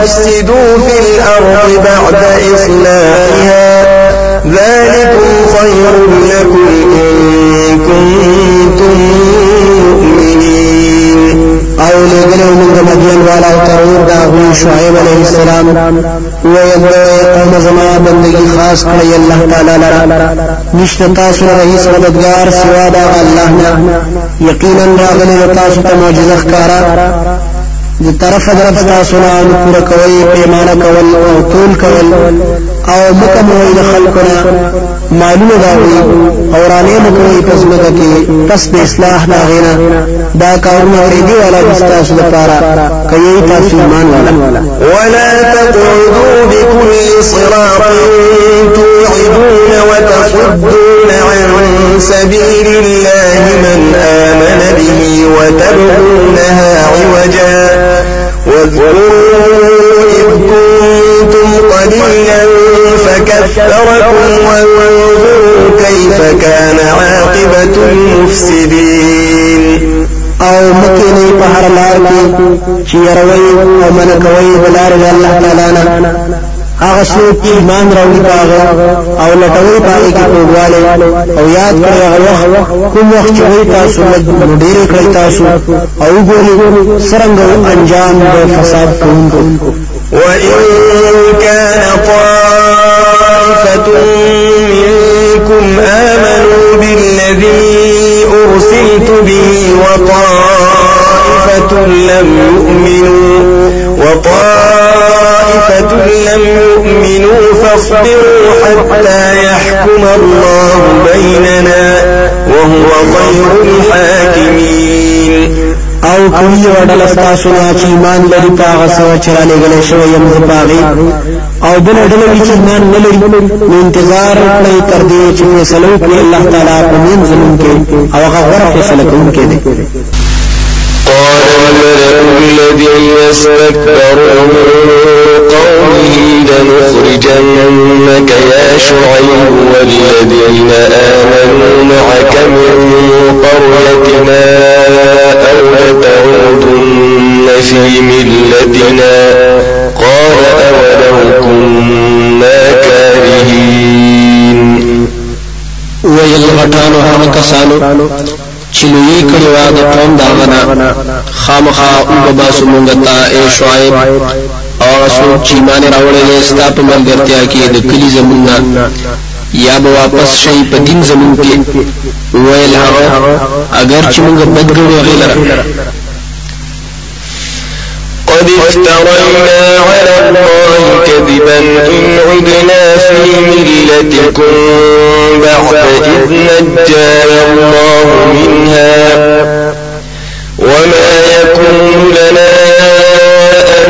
تفسدوا في الأرض بعد إصلاحها ذلكم خير لكم إن كنتم مؤمنين. لګلو موږ مدین والا أو ترور دا هو شعیب علیہ السلام. ویل قوم زما بندگی خاص کړی الله تعالی لرا. نشته تاسو رئیس مددگار سوا دا الله نه یقینا راغلی تاسو ته معجزه د طرف طرف تاسو نه پوره کوي پیمانه کول او طول کول او مکمل د خلقنا معلومه دا وي أو رانه مکوي پس مګه کې پس د اصلاح دا غینا. دا کارونه اورېدي ولا تاسو لپاره کوي تاسو ایمان والا ولا تقعدوا بكل صراط توعدون وتصدون عن سبيل الله من آمن به وتبغونها عوجا. واذكروا إذ كنتم قليلا فكثركم وانظروا كيف كان عاقبة المفسدين. أو مکه نه په هر لار کې چې يروي أو من بلار الله تعالی نه هغه څوک چې ایمان راوړي پاغه أو لټوي پاغه کې کوواله أو یاد کړی هغه وخت کوم وخت چې وي تاسو ډېر کړی تاسو أو ګوري سرنګ انجام د فساد وإن كان طائفة منكم آمنوا بالذي أرسلت به وطائفة لم يؤمنوا وطائفة لم يؤمنوا فاصبروا حتى يحكم الله بيننا وهو خير الحاكمين. أو کوي وډل تاسو نه چې ایمان لري پاغه سو چې را لګلې شو یم پاغي أو بل ډول چې ایمان نه لري نو انتظار کړی تر دې چې فیصله کوي الله تعالی په من زمون کې أو هغه غره فیصله قال الملأ الذين استكبروا من قومه لنخرجنك يا شعيب والذين آمنوا معك من قريتنا أو لتعودن في ملتنا قال أولو كنا كارهين. ویل غټانو هغه کسانو چې لوی کړي وا د قوم داغنا خامخا او باسو مونږ ته اے شعیب او رسول چې مان راوړل ستا په ملګرتیا کې د کلی زمونږ یا به واپس شي په دین زمون کې ویل هغه اگر چې موږ بدګړو غیلره قد افترينا على الله كذبا إن عدنا في ملتكم بعد إذ نجانا الله منها وما يكون لنا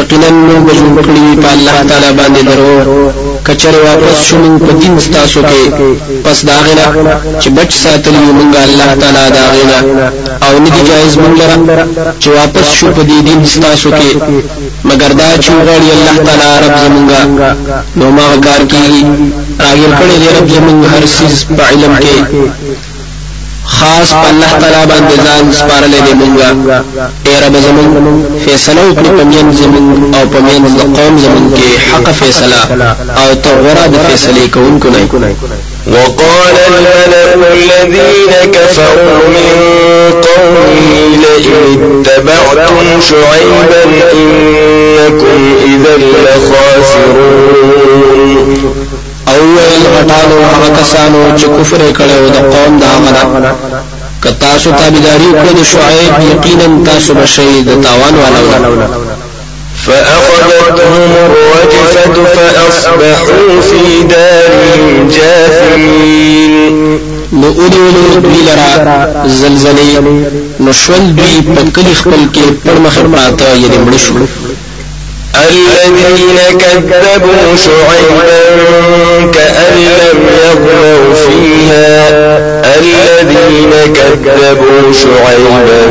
یقینا موږ بجون کړی په الله تعالی باندې درو. کچره واپس شوم په دین ستاسو کې. پس داغنا چې بچ ساتلی موږ الله تعالی داغنا او ندی جایز موږ لره چې واپس شو په دین ستاسو کې. مگر دا چې غړي الله تعالی رب زمونږه نو ما کار کیږي. راګر کړي رب زمونږ هر سیز په علم کې خاص الله تعالی باندې ځان سپارلې دي مونږه اے رب زمون فیصله وکړي په مين زمون أو په مين قوم زمون کې حق فیصله أو ته غره د فیصله کوونکو نه وقال الملأ الذين كفروا من قومه لئن اتبعتم شعيبا إنكم إذا لخاسرون. او ویل غټانو هغه کسانو چې کفر کړو د قوم دا غنا کتا سو تابعداري کړو د شعیب یقینا تاسو بشي د تاوان والا فأخذتهم الرجفة فأصبحوا في دارهم جاثمين نو اودولو دوی لرا زلزلی نو شول دوی پکلی خپل کې پړمخ پراته یعنی مړ شو الذين كذبوا شعيبا كأن لم يغنوا فيها. الذين كذبوا شعيبا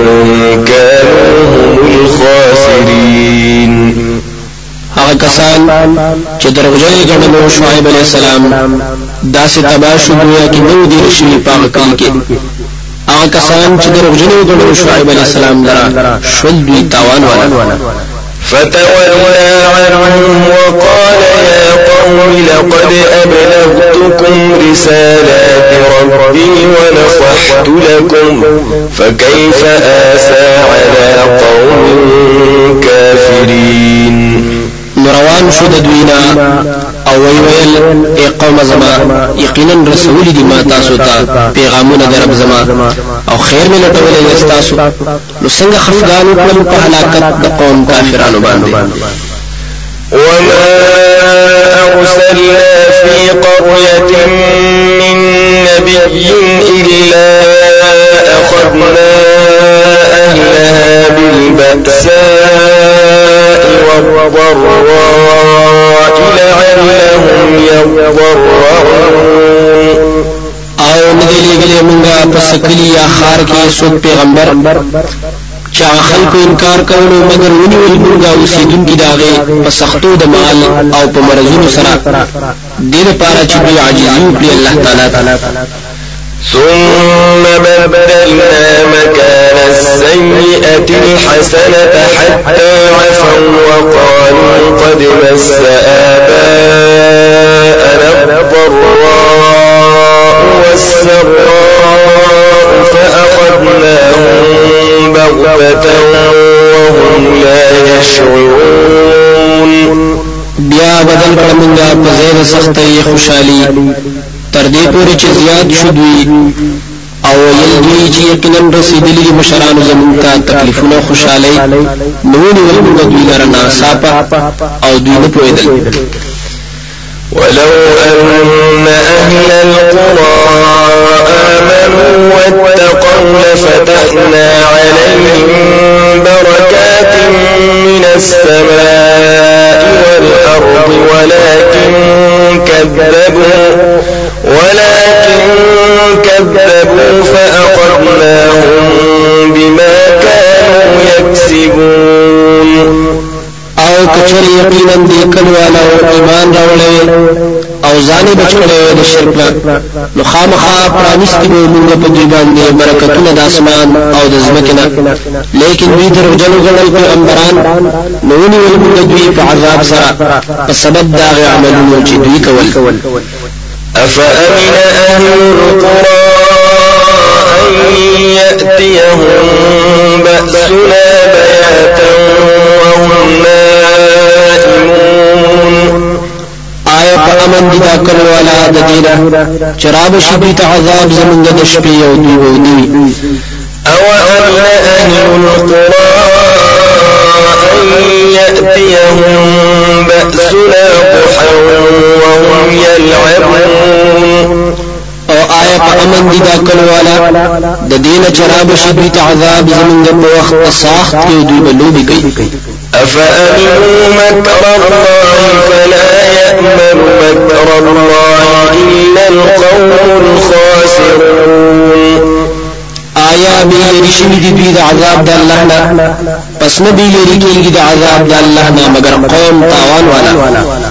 كانوا هم الخاسرين. هغه کسان چې دروغجن ګڼلو شعیب علی السلام داسې تباشو گویا کې نو دي شي پاک کلی کې. هغه کسان چې شعیب السلام لرا شول دوی تاوان والا. فتولى عنهم وقال يا قوم لقد أبلغتكم رسالات ربي ونصحت لكم فكيف آسى على قوم كافرين؟ روان شو د دوینا أو وی ویل ای قوم زما یقینا رسول دی ما تاسو ته پیغامونه درب زما. أو خیر مې لټولې استاسو. نو څنګه خفګان کړم په هلاکت د قوم کافرانو باندې وما أرسلنا في قرية من نبي إلا أخذنا أهلها بالبأساء والضراء لعلهم يضرعون او ندی لګلې مونږه پس کلی یا خار کې څوک پیغمبر چې خلکو انکار کولو مگر ونیول مونږه اوسیدونکو داغه په سختو د مال او په مرزونو سره دې لپاره چې دوی عاجزي وکړي الله تعالی ثم بدلنا مكان السيئة الحسنة حتى عفوا وقالوا قد مس آباءنا الضراء والسراء فأخذناهم بغتة وهم لا يشعرون. بیا بدل کړه مونږه په زیر سختۍ خوشحالي. تر دې پورې چې زیات أو ویل دوی چې یقینا رسیدلی مشران زمون ته تکلیفونه خوشحالي نو نیول موږ دوی لره ناصافه أو دوی نه پوهیدل ولو أن أهل القرى آمنوا واتقوا لفتحنا عليهم بركات من السماء والأرض ولكن كذبوا. ولكن كذبوا فأخذناهم بما كانوا يكسبون. أو کچر یقینا دې کلوالا أو ایمان راوړې آو ځان بچ کړي د شرک نو خامخا پرانیستی به موږ په دې باندې برکتونه د آسمان آو د ځمکې نه لیکن دوی درو جنو غړل پیغمبران نو ونیول موږ دوی په عذاب سره په سبب دا غي عملونو چې دوی کول۔ أفأمن أهل القرى أن يأتيهم بأسنا بياتا وهم نائمون؟ آیا په امن دي دا کول والا د دینه چراب شدید عذاب زمونږ د شپې أو أوأمن أهل القرى أن يأتيهم بأسنا ضحى وهم يلعبون؟ آیا په أمن دي دا کول والا. د دینه چراب شدید عذاب زمونږ په وخت ساخت کې دوی بلوبي کوي أفأمنوا مكر الله فلا يأمن مكر الله إلا القوم الخاسرون. آیا به لري شوی دي دوی د عذاب د الله نه پس نه به لري کېږي د عذاب د الله نه مگر قوم تاوان والا.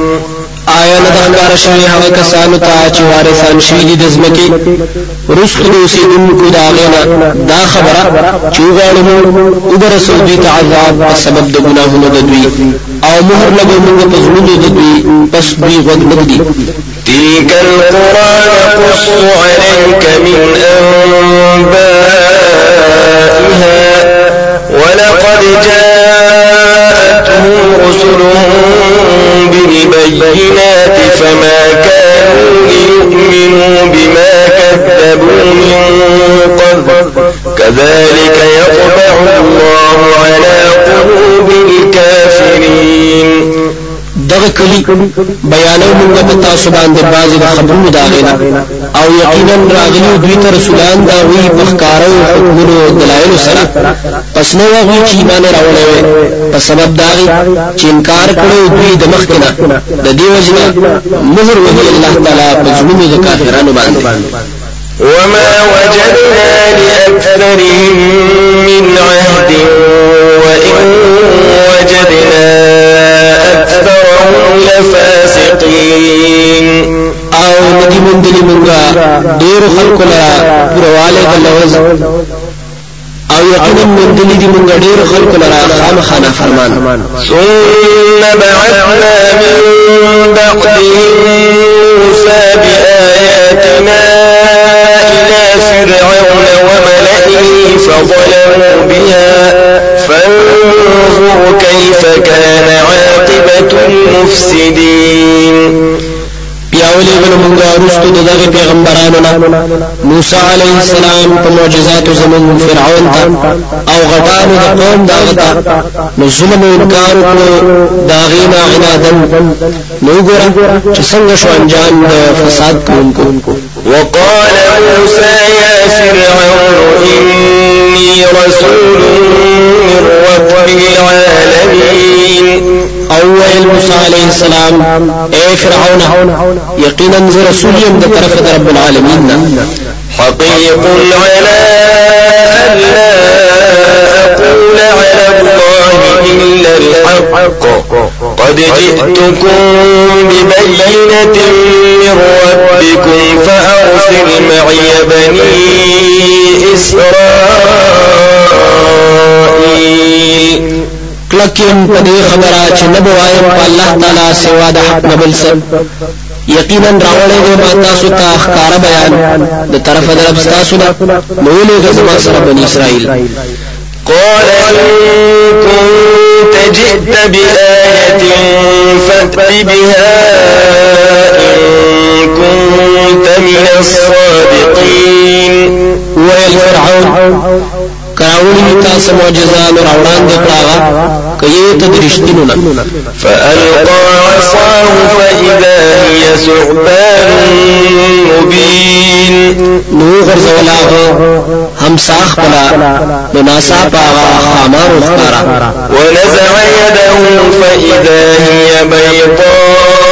آیا نه دا کار شوی هغه کسانو ته چې وارثان شوی دي د ځمکې رسخ د اوسیدونکو د هغې نه دا خبره چې وغواړو وبرسو دوی ته عذاب په سبب د ګناهونو د دوی آو مهر لګو موږ په زړونو د دوی پس دوی غوږ نه ږدي تلك القرى نقص عليك من أنبائها ولقد جاءتهم رسلهم بالبينات فما كانوا ليؤمنوا بما كذبوا من قبل. كذلك يطبع الله على قلوب الكافرين. دغه کلی بیانو موږ په تاسو باندې بعضی د خبرونو داغینا او یقینا راغلي دوی ته رسولان دا وی په ښکارو حکمونو دلایل سره. پس نو هغه چې ایمان راوړل وي په سبب داغي چې انکار کړو دوی د مخکنه د دې وجنه مهر وهي الله تعالی په زمونو د کافرانو باندې. وما وجدنا لأكثرهم من عهد وإن وجدنا أكثرهم لفاسقين. أو ندی مندلی منگا دیر خلق لرا پرواله د لوز أو یقینا مندلی دی منگا دیر خلق لرا خام خانا فرمان. ثم بعثنا من بعدهم موسى بآياتنا إلى فرعون وملئه فظلموا بها. فانظر كيف كان عاقبة المفسدين. بیا ولېږل مونږه رستو دغه پیغمبرانو نه موسی علیه السلام په معجزات زمونږ فرعون ته أو غټانو د قوم داغه ته نو ظلم أو انکار وکړو داغینا عنادن نو ګور چې څنګه شو انجام د فساد کوونکو وقال موسى يا فرعون إني رسول من رب العالمين. أول موسی علیہ السلام اے فرعون؟ یقینا ز رسول یم د طرف رب العالمین حقيق على أن الحق قد جئتكم ببينة من ربكم فأرسل معي بني إسرائيل. کلکیم په دې خبره چې نه بوایم په الله تعالی سوا د حق نه بل څه. یقینا راولې دې ما تاسو ته ښکارا بیان د طرف د رب تاسو نه نو له زما سره بنی اسرائیل. قال إن كنت جئت بآية فأت بها إن كنت من الصادقين. ويل فرعون. کراولی تاسو معجزان راوړان دي کړه کيه ته درشتینو نه فألقى عصاه فإذا هي ثعبان مبين. نو غرزولاغه هم ساخ بلا مناسا پاغا خامار اخکارا ونزع يده فإذا هي بيضاء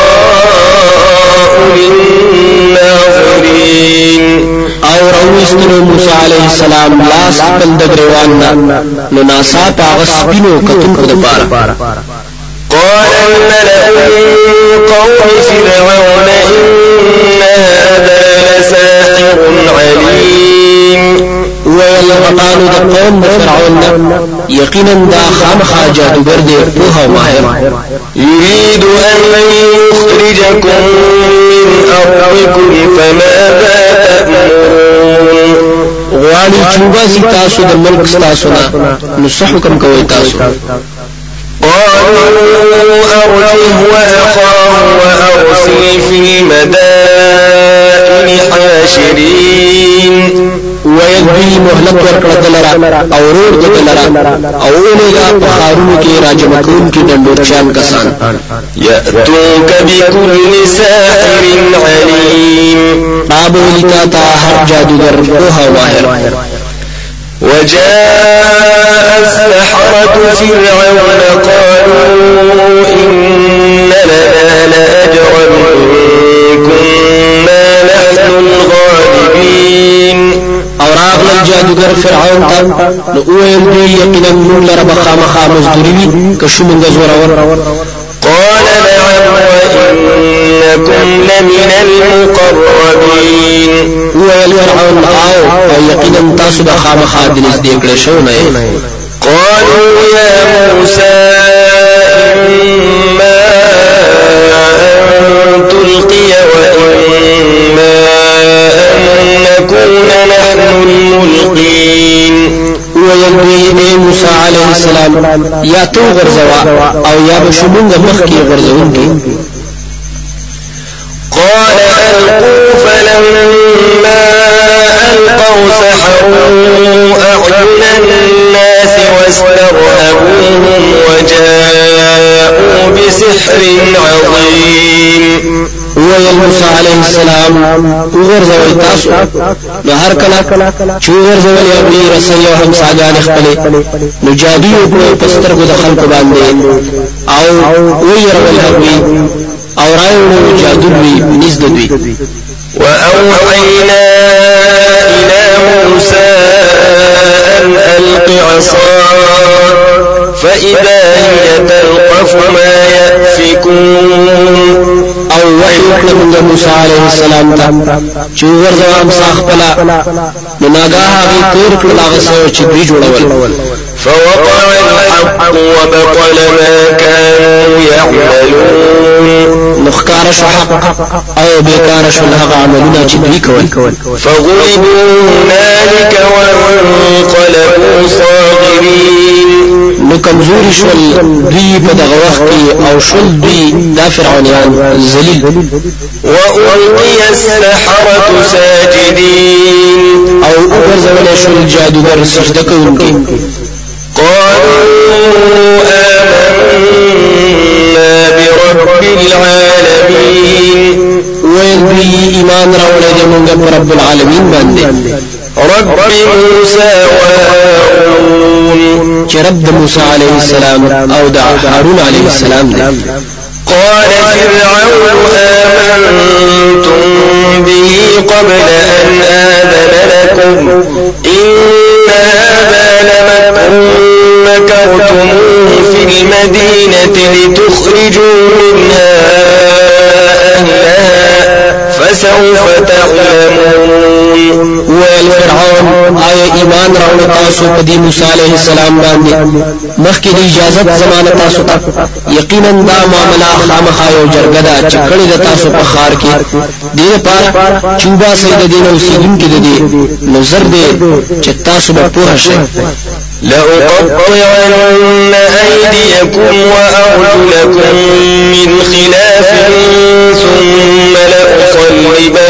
للناظرين الغرقين او رويستنو موسى عليه السلام لاس بل دغريواننا لناسا پاغسپینو کتن کو دپارا قال الملأ من قوم فرعون إن هذا غطانو د قوم د فرعون. یقینا دا خامخا جادوګر دی په ماهر يريد أن يخرجكم من أرضكم فماذا تأمرون؟ غواړي چې وباسي تاسو د ملک تاسو نه. نو څه حکم کوي تاسو؟ قالوا أرجه وأخاه وأرسل في المدائن حاشرين. ویل دوی مهلت ورکړه دلرا أو ورور د دلرا أو اولېګه په خارونو کې راجم کون کې کسان بكل ساحر عليم. باب لتا تا هر جادوګر په ماهر وجاء السحرة فرعون قالوا فرعون ته نو ویل دوی یقینا موږ لره بخامخا مزدوري وي که شو موږ زورور قال نعم وإنكم لمن المقربين. ویل فرعون آو آو یقینا تاسو د خامخا د نږدې کړه شو نه قالوا يا موسى علیہ السلام یا تو غرزوا أو یا بشمونګ مخ کې غرزونکي قال ألقوا فلما ألقوا سحروا أعين الناس واسترهبوهم وجاءوا بسحر عظيم. ویل موسی علیہ السلام وګرځوي تاسو نو هر کله چې وګرځول یو بلی رسول أو هم ساجان خپل نو جادو په پسترګو د خلکو باندې آو ويرول هغوی آو رايو جادو وی نزد دوی وأوحينا إلى موسى أن ألق عصاك فإذا هي تلقف ما يأفكون. أو وحی وکړه موږ موسی علیه السلام ته چې ورغوځوه امسا خپل نو ناګاه هغه تیر کړل هغه څه چې دوی جوړول فوقع الحق وبطل ما كانوا يعملون. نو ښکاره شو حق أو بیکار شو چې دوی کول فغلبوا هنالك وانقلبوا صاغرين. نو کمزوري شول دوی په دغه وخت کې أو شول دوی دا فرعونیان ذلیل وألقي السحرة ساجدين. أو وګرځول شول جادوګر سجدة کوونکي قالوا آمنا برب العالمين. ويل دوی ایمان راوړل دي موږ په رب العالمین باندې رب موسى وهارون. چې رب موسی عليه السلام أو د هارون عليه السلام دی. قال فرعون آمنتم به قبل أن آذن لكم. إن هذا لمكر مكرتموه في المدينة لتخرجوا منها. فسوف تعلمون ویل فرعون آیا ایمان راوړ تاسو په دې موسی عليه السلام باندې؟ مخکې د اجازه زمانه تاسو ته. یقینا دا معاملہ خامخا یو جرګه ده چې کړي د تاسو په خار کې. دې لپاره چوبا سید دین اوسیدونکو د دې نظر دې چې تاسو به پوه شئ لأقطعن أيديكم وأرجلكم من خلاف ثم لأصلبنكم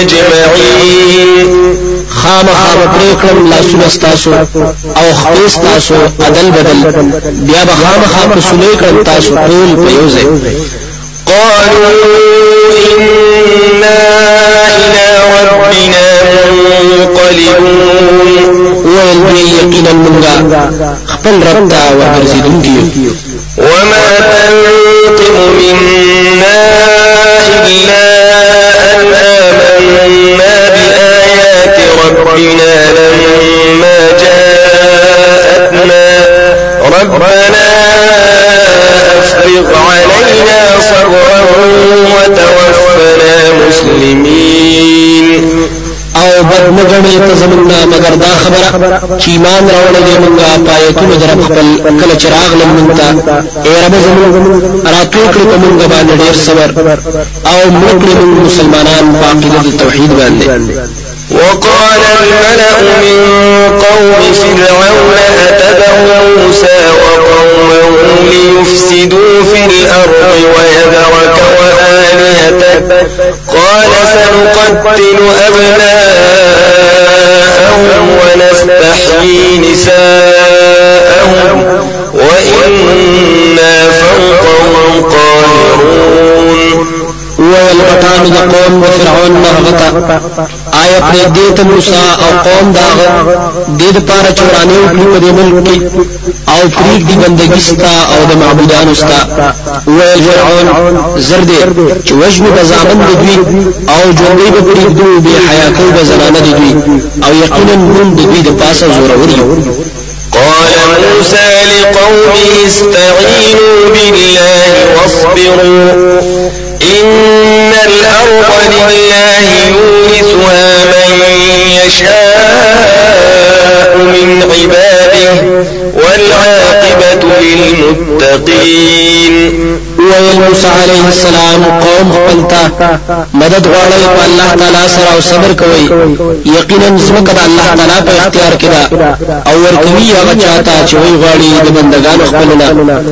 أجمعين. خامخا پرې کړم لاسونه ستاسو أو خپل ستاسو عدل بدل. بیا به خامخا په سولې کړم تاسو ټول په یو قالوا إنا إلى ربنا منقلبون. ویل دوی یقینا مونږه خپل رب ته ورګرځېدونکي یو وما تنقم منا إلا أن آمنا بآيات ربنا لما جاءتنا. ربنا أفرغ علينا صبرا وتوفنا مسلمين. او بد مګړې ته زمونږه مگر دا خبره چې ایمان راوړل دي مونږه پایتونه در خپل کله چراغ لمونږ ته اے رب زمونږ راتو کړې په مونږ باندې ډېر صبر او مونږ مسلمانان په عقیده توحید باندې وقال الملأ من قوم فرعون أتبع موسى وقومه ليفسدوا في الأرض ويذرك وآلهتك قال سنقتل أبناءهم ونستحيي نساءهم وإنا فوقهم قاهرون. پټانو د قوم د فرعون مرغتا آیا پر دې ته أو قوم دا د دې لپاره چورانه وکړي په أو فریق دی بندگی أو د معبودانو ستا. ویل فرعون زر دې چې وجنو د زامن د دوی أو ژوندۍ به حیا کوي به زنانه د دوی. أو یقینا موږ د دوی د زورور یو قال موسى لقومه استعينوا بالله واصبروا. إن الأرض لله يورثها من يشاء من عباده والعاقبة للمتقين ویل موسی علیہ السلام قوم خپلتا مدد غواړي په الله تعالی سره أو صبر کوي یقینا زمکه د الله تعالی په اختیار کې ده أو ورکوي هغه چاته چې وی غواړي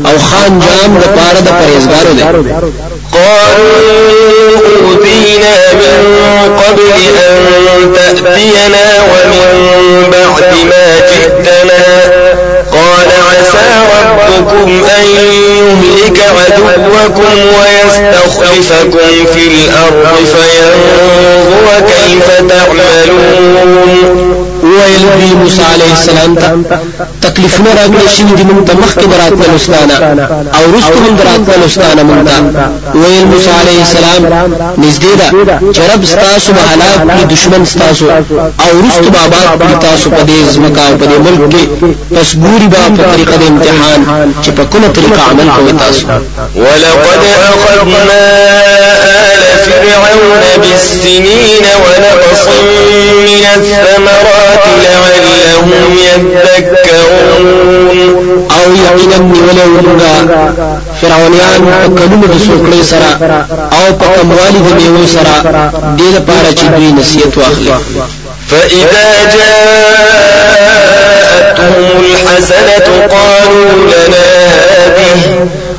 أو خان جام د پاره د قالوا أوذينا من قبل أن تأتينا ومن بعد ما جئتنا. قال عسى ربكم أن يهلك عدوكم ويستخلفكم في الأرض فينظر كيف تعملون. ویل دوی موسی علیہ السلام ته تکلیفونه راغلي شي د موږ ته مخکې دراتل استانه او رستو هم دراتل استانه موږ ته. ویل موسی علیہ السلام نږدې ده چې رب ستاسو به هلاک کړي دشمن ستاسو او رستو به آباد کړي تاسو په دې ځمکه او په دې ملک کې پس ګوري به په طریقه د امتحان چې په کومه طریقه عمل کوي تاسو. ولقد أخذنا آل فرعون بالسنين ونقص من الثمرات لعلهم يذكرون. أو نیولې ورنګا فرعونیان په کلمو د سوکړې سره أو په کموالي د میوه سره دې لپاره چې دوی نصیحت واخلي فإذا جاءتهم الحسنة قالوا لنا هذه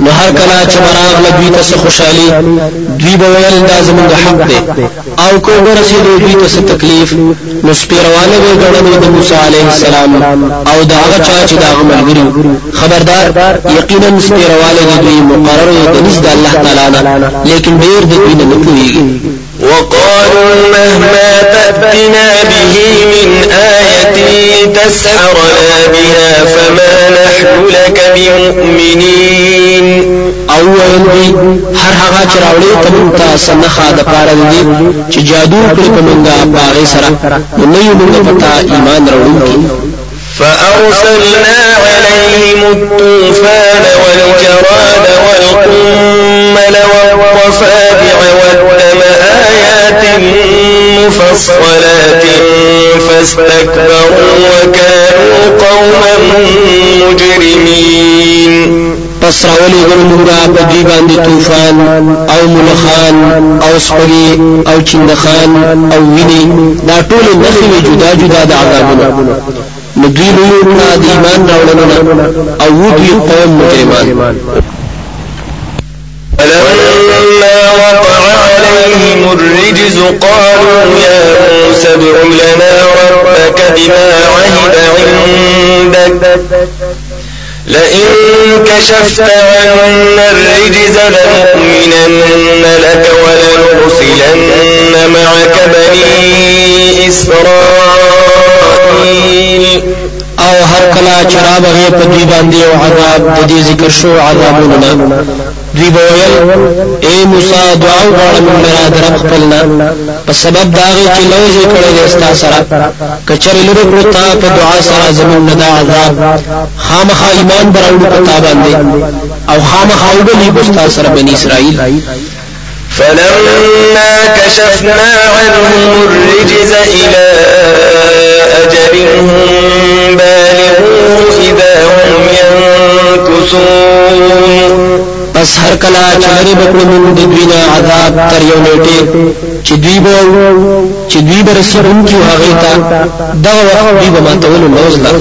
نو هر کله چې به راغله دوی ته خوشحالي دوی به ویل دا زموږ حق دی. او کو ورسېدو دوی ته تکلیف. نو سپیرواله به ګڼل د موسی عليه السلام. او دا هغه چا چې دا ملګری خبردار یقینا سپیرواله دوی مقرر د نزد الله تعالی نه. لیکن ډیر د دوی نه کوي وقالوا مهما تأتنا به من آية تسحرنا بها فما نحن لك بمؤمنين. أو ویل دی هر هغه چې راوړې ته مونږ ته څه نخه د پاره دی چې جادو کړی په مونږه باغې سره نو نه یو مونږ پتا ایمان راوړونکي فأرسلنا عليهم الطوفان والجراد والقمل والضفادع والدم مفصلات فاستكبروا وكانوا قوما مجرمين. پس راولېږل مونږه په دې باندې طوفان أو ملخان أو سپری أو چيندخان أو ویني دا ټول نخي جدا جدا د عذابونو نو دوی له د ایمان راوړلو أو دوی قوم مجرمان. فلما وقع الرجز قالوا يا موسى ادع لنا ربك بما عهد عندك. لئن كشفت عنا الرجز لنؤمنن لك ولنرسلن معك بني إسرائيل. أو هر کلا چراب په دوی باندې أو عذاب د دې ذکر شو عذابونه دوی بویل اے موسی دعا وغواړه موږ را در خپلنا په سبب داغه چې لوځي کړي د استا سره کچره لري کړو تا په دعا سره زمون نه دا عذاب. خامخا ایمان براوړو په تا باندې أو خامخا وبلی بستا سره بنی اسرائیل. فلما كشفنا عنهم الرجز إلى أجل هم بالغوه إذا هم ينكسون پس هر کلا چې لري بکړو موږ د دوی نه عذاب تر یو نیټه چې دوی به چې دوی به رسېدونکي هغه ته دغه وخت دوی به ماتولو نوزله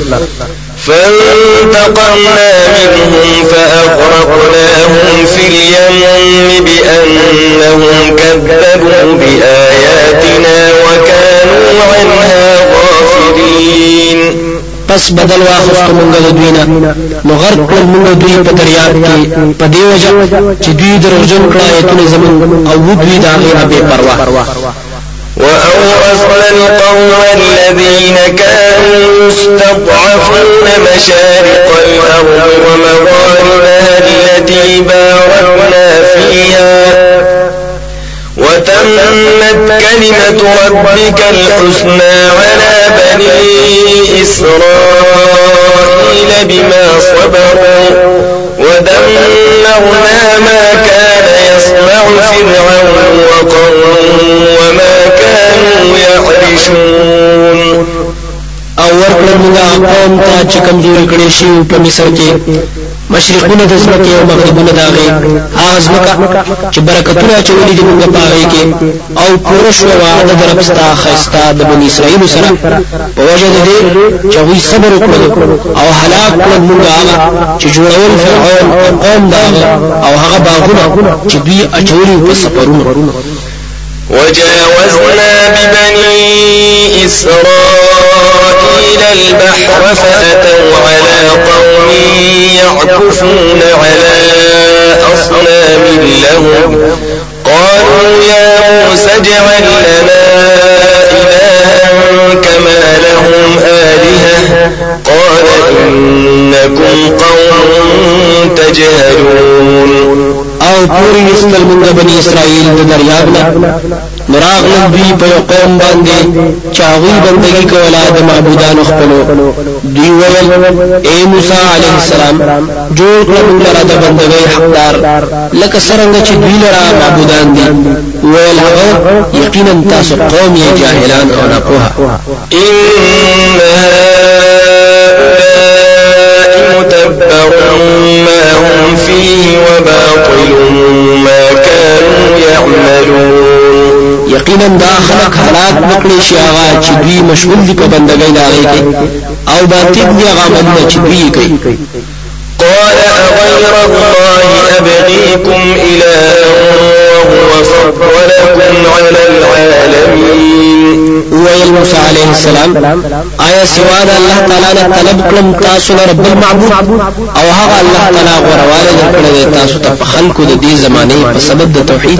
فانتقمنا منهم فأغرقناهم في اليم بأنهم كذبوا بآياتنا وكانوا عنها غافلين. پس بدل واخست مونږ د دوی نه نو غرق کړل مونږ دوی په دریاب کې په دی وجه چې دوی دروژن کړه ایتونه زمون أو دوی دا غیر به پروا وأورثنا القوم الذين كانوا يستضعفون مشارق الأرض ومغاربها التي باركنا فيها. وتمت كلمة ربك الحسنى على بني إسرائيل بما صبروا ودمرنا ما كان يصنع فرعون وقومه وما كانوا يعرشون. أو ورکړل موږ قوم ته چې مصر کې مشرقونه د زمکه او مغربونه د هغه هغه زمکه چې برکتونه چولې دي موږ په هغه کې او پوره شو وعده د رب ستا خيستا د بني اسرائیل سره. په وجه د دې چې وی صبر وکړو او هلاک کړل موږ هغه چې جوړول فرعون او قوم دغه او هغه باغونه چې دوی اچولي په سفرونو. وجاوزنا ببني إسرائيل البحر فأتوا على قوم يعكفون على أصنام لهم. قالوا يا موسى اجعل لنا إلها كما لهم آلهة. قال إنكم قوم تجهلون. أو پوری استل منگا بنی اسرائیل د دریاب نه نراغ دوی په قوم باندې چاغوی بندگی کولا د معبودان خپلو دوی ویل اے موسی علیہ السلام جوړ کړه موږ لرا د بندګۍ حقدار. لکه څنګه چې دوی لرا معبودان دي ویل هغه یقینا تاسو قوم یې جاهلان أو نه پوها ان متبر ما هم فيه وباطل ما كانوا يعملون. یقینا دا خلق حالات نکړي شي هغه چې دوی مشغول دي په بندګۍ لاغې کې أو باطل دي هغه باندې چې دوی کوي قال أغير الله أبغيكم إلها وهو فضلكم على العالمين. ویل موسی علیہ السلام آیا سوا د الله تعالی نه طلب کړم تاسو رب المعبود؟ أو هغه الله تعالی غورواله درکړه تاسو ته په خلکو د دې زمانه په سبب د توحید؟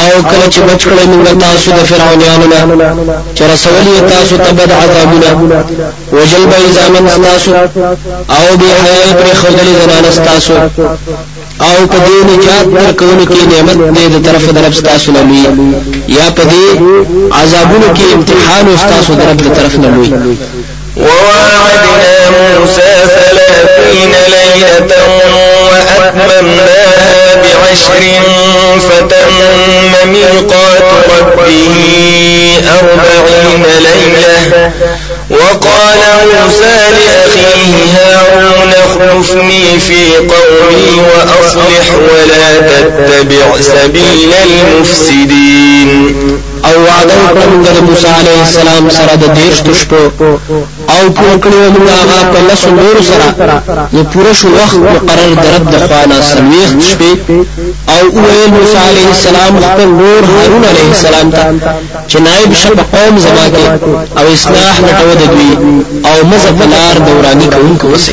او کله چې بچ کړی موږ تاسو د فرعونانو نه چې رسولي تاسو ته بد عذابونه. وجل به ځامن تاسو او به حیا پر خدای زنان تاسو او په دې نجات درکونه کې نعمت دې د طرف درف تاسو نه لوي یا په دې عذابونو کې امتحان تاسو درف د طرف نه لوي وواعدنا موسى ثلاثين ليلة وأتممناها بعشر فتم ميقات ربه أربعين ليلة. وقال موسى لأخيه هارون اخلفني في قومي وأصلح ولا تتبع سبيل المفسدين. أو وعده وکړه د موسی عليه السلام سره د دیش تشپو أو پوره کړو موږ هغه په لاسو نور سره نو پوره شو وخت مقرر د رب د خوانا سلويخ شپې أو ویل موسی عليه السلام خپل نور هارون عليه السلام ته چې نائب شپ قوم زما أو اصلاح لټو د دوی. أو مزه بلار دورانی کوونکو وسه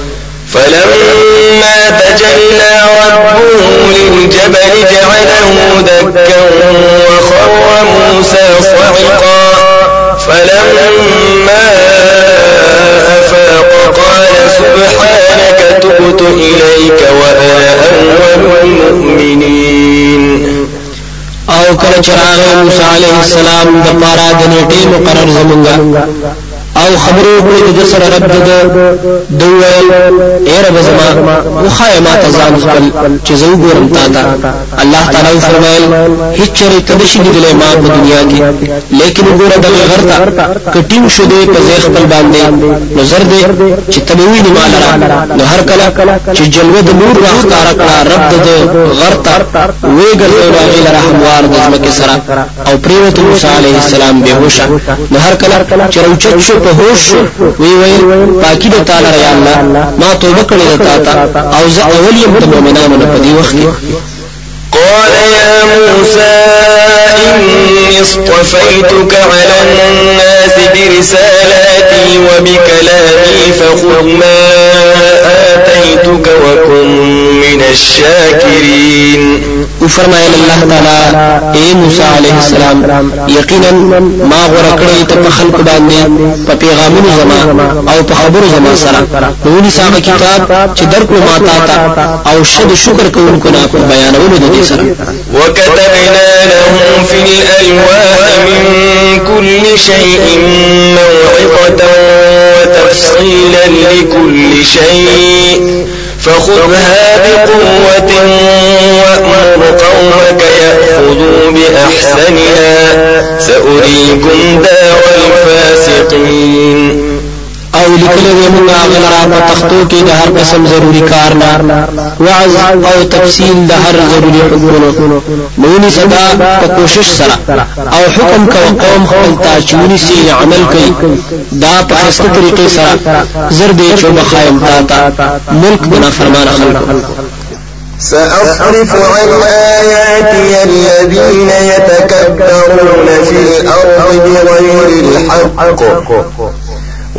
فلما تجلى ربه للجبل جعله دكا وخر موسى صعقا. فلما أفاق قال سبحانك تبت إليك وأنا أول المؤمنين. آو کله موسی عليه السلام د پارا د نیټه مقرر زمونږه او خبرو کړې د سره رب د دویل اے رب زما وخای ما ته ځان خپل چې زه وګورم تا ته. الله تعالی فرمایل هیڅ چره تدشي دې ما په دنیا کې لیکن وګوره د غرتا کټیم شو دې په ځای خپل باندې نظر دې چې تبوی نه مال را نو هر کله چې جلوه د نور راخکار کړه رب د غرتا وې ګرځي راغی لرحموار د ځمکه سره او پریوت موسی عليه السلام به هوښه نو هر کله چې روچت شو په هوش وی ویل پاکی د تعالی یا الله ما توبه کړې ده تا أو زه اول یم د مؤمنانو په دې وخت قال يا موسى إني اصطفيتك على الناس برسالاتي وبكلامي فخذ ما آتيتك وكن من الشاكرين. وفرمایل الله تعالی اے موسی علیہ السلام یقینا ما غوره کړی ته په خلق باندې په پیغامونو زما أو په خبرو زما سره نو سامه کتاب چې درکو ما تا أو شد شکر کوونکو نه په بیانولو د دې سره وكتبنا لهم في الألواح من كل شيء موعظة وتفصيلا لكل شيء. فخذها بقوة وأمر قومك يأخذوا بأحسنها. سأريكم دار يقين او لیکل دی موږ هغه را په تختو کې د هر قسم ضروری کار نه وعظ او تفصیل د هر ضروری حکمونو نونی صدا په کوشش سره. او حکم کو قوم خپل تاچونی سي عمل کوي. دا په خسته طریقې سره زر دې چې بخایم تا ملک بنا فرمان خلق سأصرف عن آياتي الذين يتكبرون في الأرض بغير الحق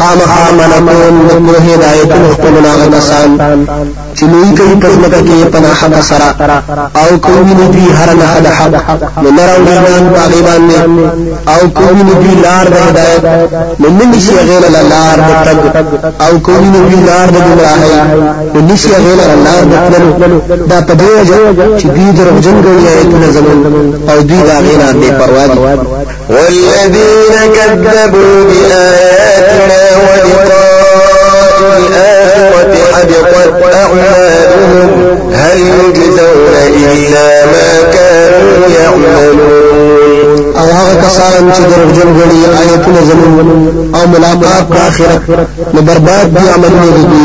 خامخا منکون لکو هدایتون خپلو ناغ کسان چلوی کئی پزمکا کی پناحق سرا او کوئی ندوی هر نحد حق نمرو لیمان پاغیبان نے او کوئی ندوی لار دا هدایت نمنشی غیر لار دا تگ او کوئی ندوی لار دا گمراہی نمنشی غیر لار دا تلو دا پدوی جو چی دوی در جنگو یا ایتون زمن او دوی دا غیر بے پروا دی والذين كذبوا بآياتنا ولقاء الآخرة حبطت أعمالهم هل يجزون إلا ما كانوا يعملون؟ أو هغه کسان چې دروغجن غړي آیتونه زمون أو ملاقات په آخرت نو برباد دي عملونه دي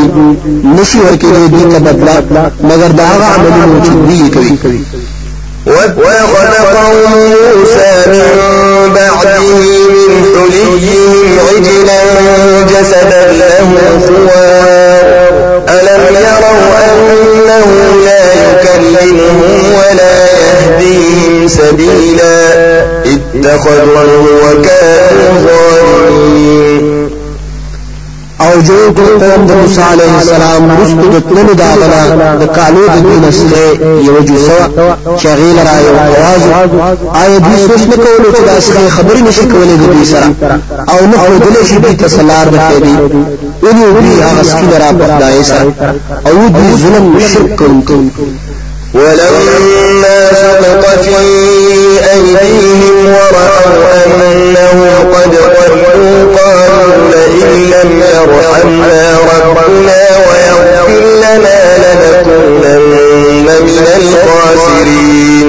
نشي ورکړي دي ته بدلا مگر دا هغه عملونه چې دوی کوي واتخذ قوم موسى من بعده من حليهم عجلا جسدا له خوار ألم يروا أنه لا يكلمهم ولا يهديهم سبيلا. اتخذوه وكانوا ظالمين. او جو کړ قوم د موسی عليه السلام رسل د تلو دا غلا د کالو د دین سره یو جو سوا چې غیل را یو आवाज آیا دې سوچ نه کولو چې دا څه خبرې نشي کولای د دې سره او نه خو دلې شي دې تسلار د دې ونی دې هغه سکي درا په خدای سره او دې ظلم شرک کوونکو ولما سقط في أيديهم ورأوا أنهم قد ضلوا قالوا لئن لم يرحمنا ربنا ويغفر لنا لنكونن من الخاسرين.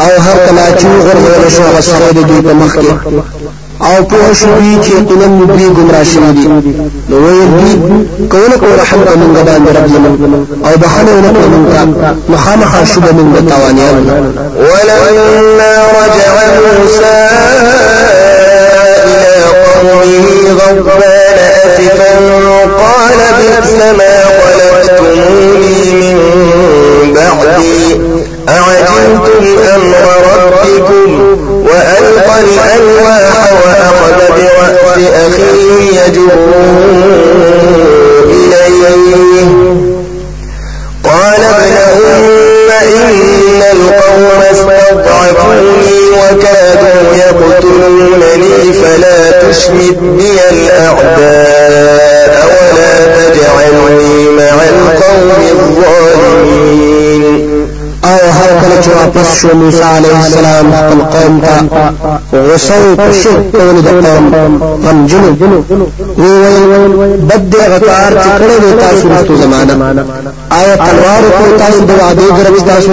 أو هر کله چې غرغره شو هغه سره د دې په مخ کې. أو په شوی چې قلم دې گمراه شوی دي. نو ویل دي کول کو رحم کوم باندې رب زمون أو بخنه نه کوم کا مخامخ شوب من توانیان. ولما رجع موسى قومه غضبان أسفا قال بئس ما خلفتموني من بعدي. أعجلتم أمر ربكم وألقى الألواح وأخذ برأس أخيه يجره إليه. قال ابن أم إن القوم استضعفوني وكادوا يقتلونني فلا تشمت بي الأعداء ولا تجعلني مع القوم الظالمين چې واپس شو موسی عليه السلام خپل قوم ته غوسه په شرک کول د قوم غم جنو وی بد غکار چې کړه د تاسو رستو زمانہ آیا تلوار کو تاسو د وعده درو تاسو.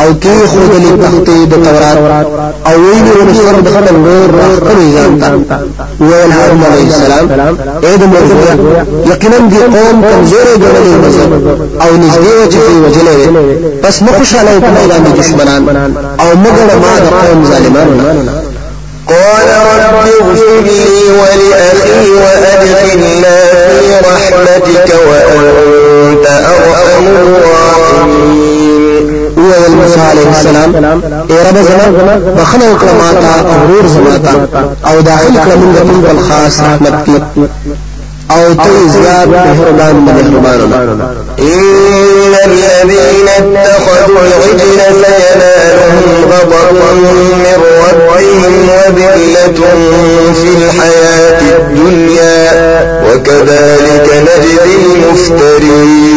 أو کې خود له تختې د تورات أو ویل له سر د خپل نور راخلي ځان ته ویل هارون عليه السلام. اې د موضوع یقینا دي قوم کمزوري ګڼلې أو نږدې چې وجلې پس مخ خوشاله په میدان دشمنان. أو مګر ما د قوم ظالمانو قال رب اغفر لي ولأخي وأدخلنا في رحمتك وأنت أرحم الراحمين. وویل موسی علیہ السلام. اے رب زما بخنه وکړه ماته أو ورور زما أو داخل کړه موږ په خاص رحمت کې أو ته زیات مهربان مهربان إن الذين اتخذوا العجل سينالهم غضب من ربهم وذلة في الحياة الدنيا. وكذلك نجزي المفترين.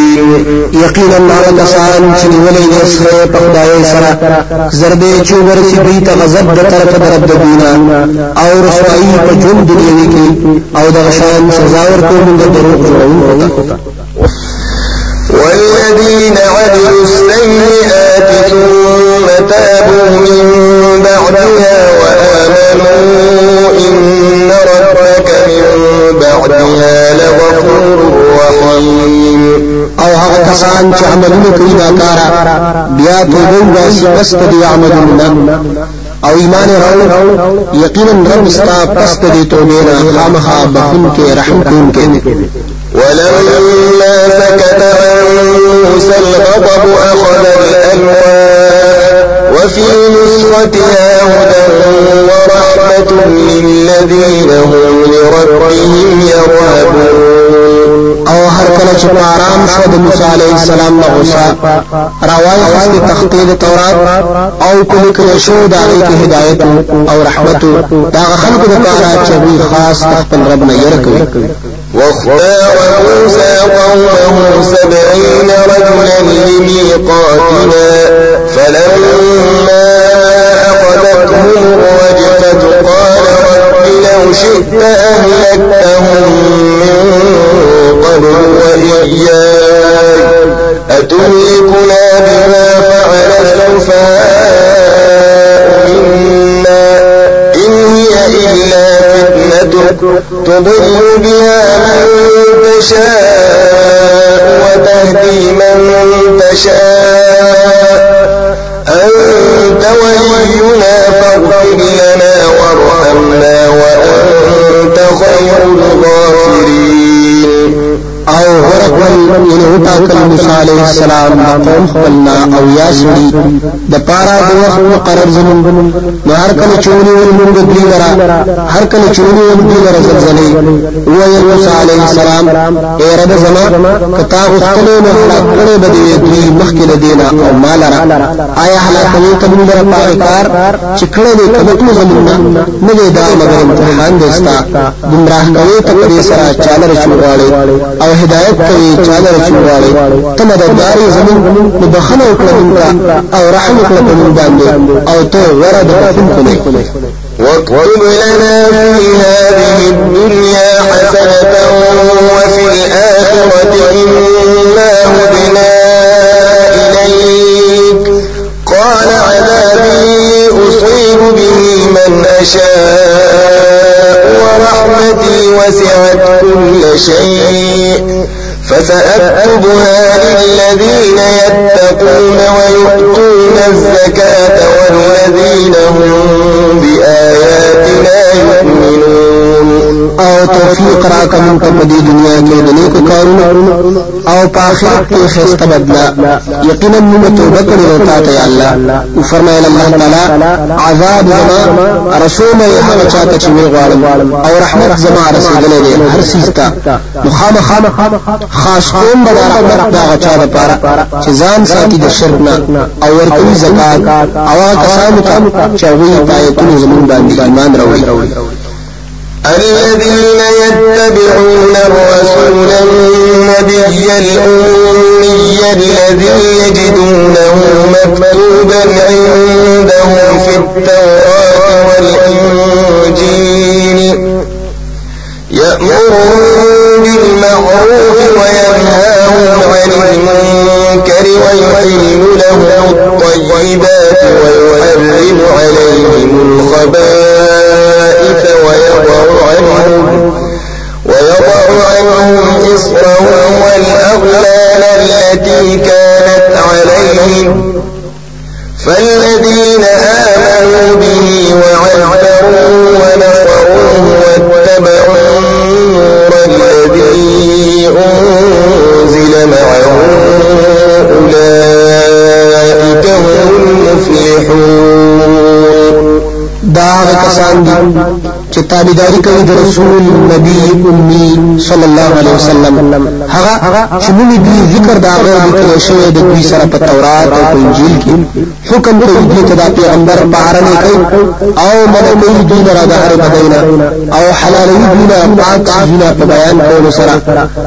یقینا هغه کسان چې نیولې دي سره په خدای سره زربې چې ورسي دوی ته د طرف د د أو رسوایی په ژوند أو د غشان ورکوم د دروغ جوړونکو ته والذين عملوا السيئات ثم تابوا من بعدها وآمنوا إن ربك من بعدها لغفور رحيم. أو هغه کسان چې عملونه کوي دا کارا بیا توبه واسي پس د عملونه. أو ایمان راوړ یقینا رب ستا پس د توبې نه خامخا بخون کې رحم کون کې ولما سكت موسى الغضب أخذ الألواح وفي نسختها هدى ورحمة للذين هم لربهم يرهبون. چې آرام شو د موسی علیه السلام غوسه راوای خست تختې د تورات أو کله کله شو د هغه هدایت أو رحمت دا خلکو د پاره چې خاص خپل رب نه ير کوي. واختار موسى قومه سبعين رجلا لميقاتنا فلما أخذتهم الرجفة قال رب لو شئت أهلكتهم من قبل وإياي أتهلكنا بما فعل السفهاء منا. إن هي إلا فتنتك تضل بها من تشاء وتهدي من تشاء. أنت ولينا فاغفر لنا وارحمنا وأنت یعنی وټاکل موسی علیه السلام قوم خپلنا أو یا سړي د پارا د وخت مقرر زمون نو هر کله چونی ول موږ دی لرا. هر کله چونی ول دی لرا زلزلې و موسی علیه السلام اے رب زما کتا غفتلو نو خلقونه بده دی مخکې دینه أو مال را آیا هلاکوي کبن لرا پاکار چې کړه دې کبه زمون نه نه دا مگر امتحان دستا. گمراه کوي دې سره چالر چوغاړي أو هدایت کوي چاله رچواړي ته مددګاری زمون نو بخنه وکړه أو رحم وکړه په موږ باندې أو ته ورته بخښن کړې واكتب لنا في هذه الدنيا حسنة وفي الآخرة إنا هدنا إليك. قال عذابي أصيب به من أشاء ورحمتي وسعت كل شيء. فسأكتبها للذين يتقون ويؤتون الزكاة والذين هم بآياتنا يؤمنون. او توفیق را کوم ته په دې دنیا کې د نیکو کارونو او په آخرت کې خسته بدلا یقینا موږ توبه کړې او ته یا الله. او فرمایل الله تعالی عذاب زما رسول یې هغه چاته چې غواړم او رحمت زما رسیدلې دي هر سیستا مخامخ خاص کوم به رحمت دا غچا د پاره چې ځان ساتي د شرک نه او ورکوي زکات. او هغه کسانو ته چې وی پایتونه زمون باندې ایمان راوړي الذين يتبعون الرسول النبي الأمي الذي يجدونه مكتوبا عندهم في التوراة والإنجيل. يأمرهم بالمعروف وينهاهم عن المنكر ويحل لهم الطيبات ويحرم عليهم الخبائث. ويضع عنهم ويضع عنهم إصرهم والأغلال التي كانت عليهم فالذين آمنوا به وعذروه ونصروه واتبعوا النور الذي أنزل معه أولئك هم المفلحون. دا تابعداري کوي د رسول نبی امي صلی الله علیه وسلم. هغه چې موږ دې ذکر دا غو لیکل شوی د دوی سره په تورات أو انجیل کې. حکم کوي دې ته د پیغمبر بارنه کوي أو ملکوي دین را د هر بدینا أو حلالوي دین پاک سيزونه په بیان کولو سره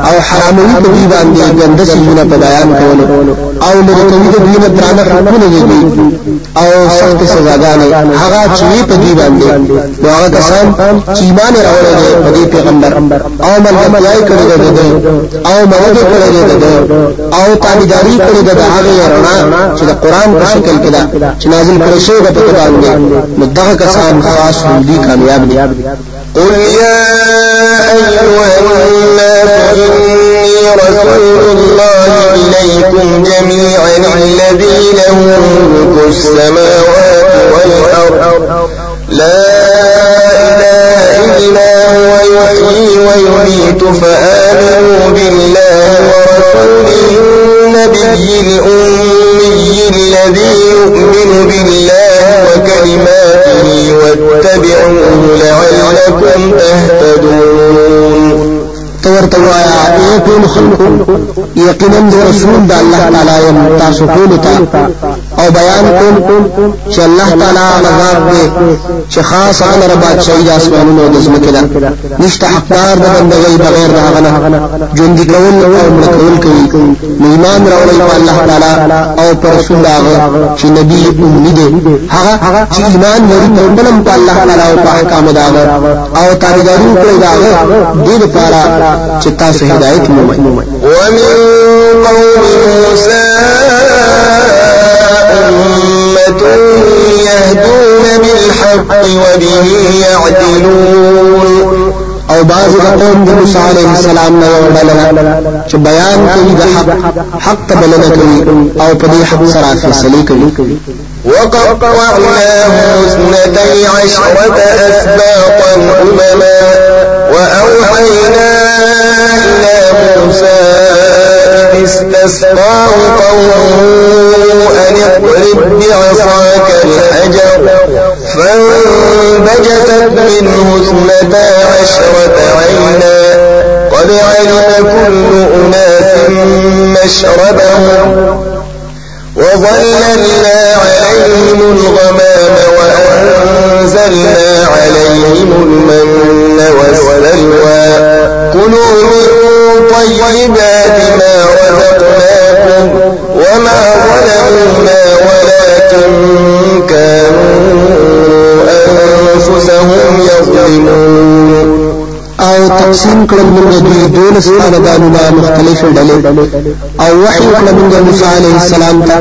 أو حراموي په دې باندې ګنده سيزونه په بیان کولو. أو لري د دین درانه حکمونه دي. أو سخت سزاګانې. هغه چې په دې باندې هغه کسان چې ایمان راوړل دي په پیغمبر أو ملګری کړی دی أو موجه کړی دی أو تابعداري کړی دی هغه رڼا چې د قرآن په شکل کې ده چې نازل کړی شوی په باندې نو کسان خاص دي کامیاب دي قل يا أيها الناس إني رسول الله إليكم جميعا الذي له ملك السماوات والأرض لا ويميت فآمنوا بالله ورسوله النبي الأمي الذي يؤمن بالله وكلماته واتبعوه لعلكم تهتدون. تورته وایا اے ټول خلکو یقینا رسول الله تعالی تاسو ټول او بیان کوم چې الله تعالی عذاب دې چې خاص هغه رب بادشاہي د اسمانونو د زمکه ده. نشته حقدار د بندګۍ بغیر هغه نه. ژوند کول او مړ کول کوي. ایمان راوړی په الله تعالی او پر رسول هغه چې نبی امید هغه چې ایمان لري په په الله تعالی او په احکام دا او تابعداري کوي دا دې لپاره چې تاسو هدایت مومئ ومن قوم موسى أمة يهدون بالحق وبه يعدلون. أو بعض قوم د موسی عليه السلام نه وړل چې بیان کوي د حق حق بلنه کوي أو په دې حق سره فیصله کوي وقطعناه اثنتي عشرة أسباطا أمما. وأوحينا إلى موسى إذ استسقاه قومه أن اضرب بعصاك الحجر. فانبجست منه اثنتا عشرة عينا. قد علم كل أناس مشربهم. وظللنا عليهم الغمام وأنزلنا عليهم المن والسلوى. كلوا من طيبات ما رزقناكم وما ظلمونا ولكن كانوا أنفسهم يظلمون. أو تقسیم کړل موږ دوی دولس خاندانونه مختلف ډلې أو وحي کړل موږ موسی عليه السلام ته.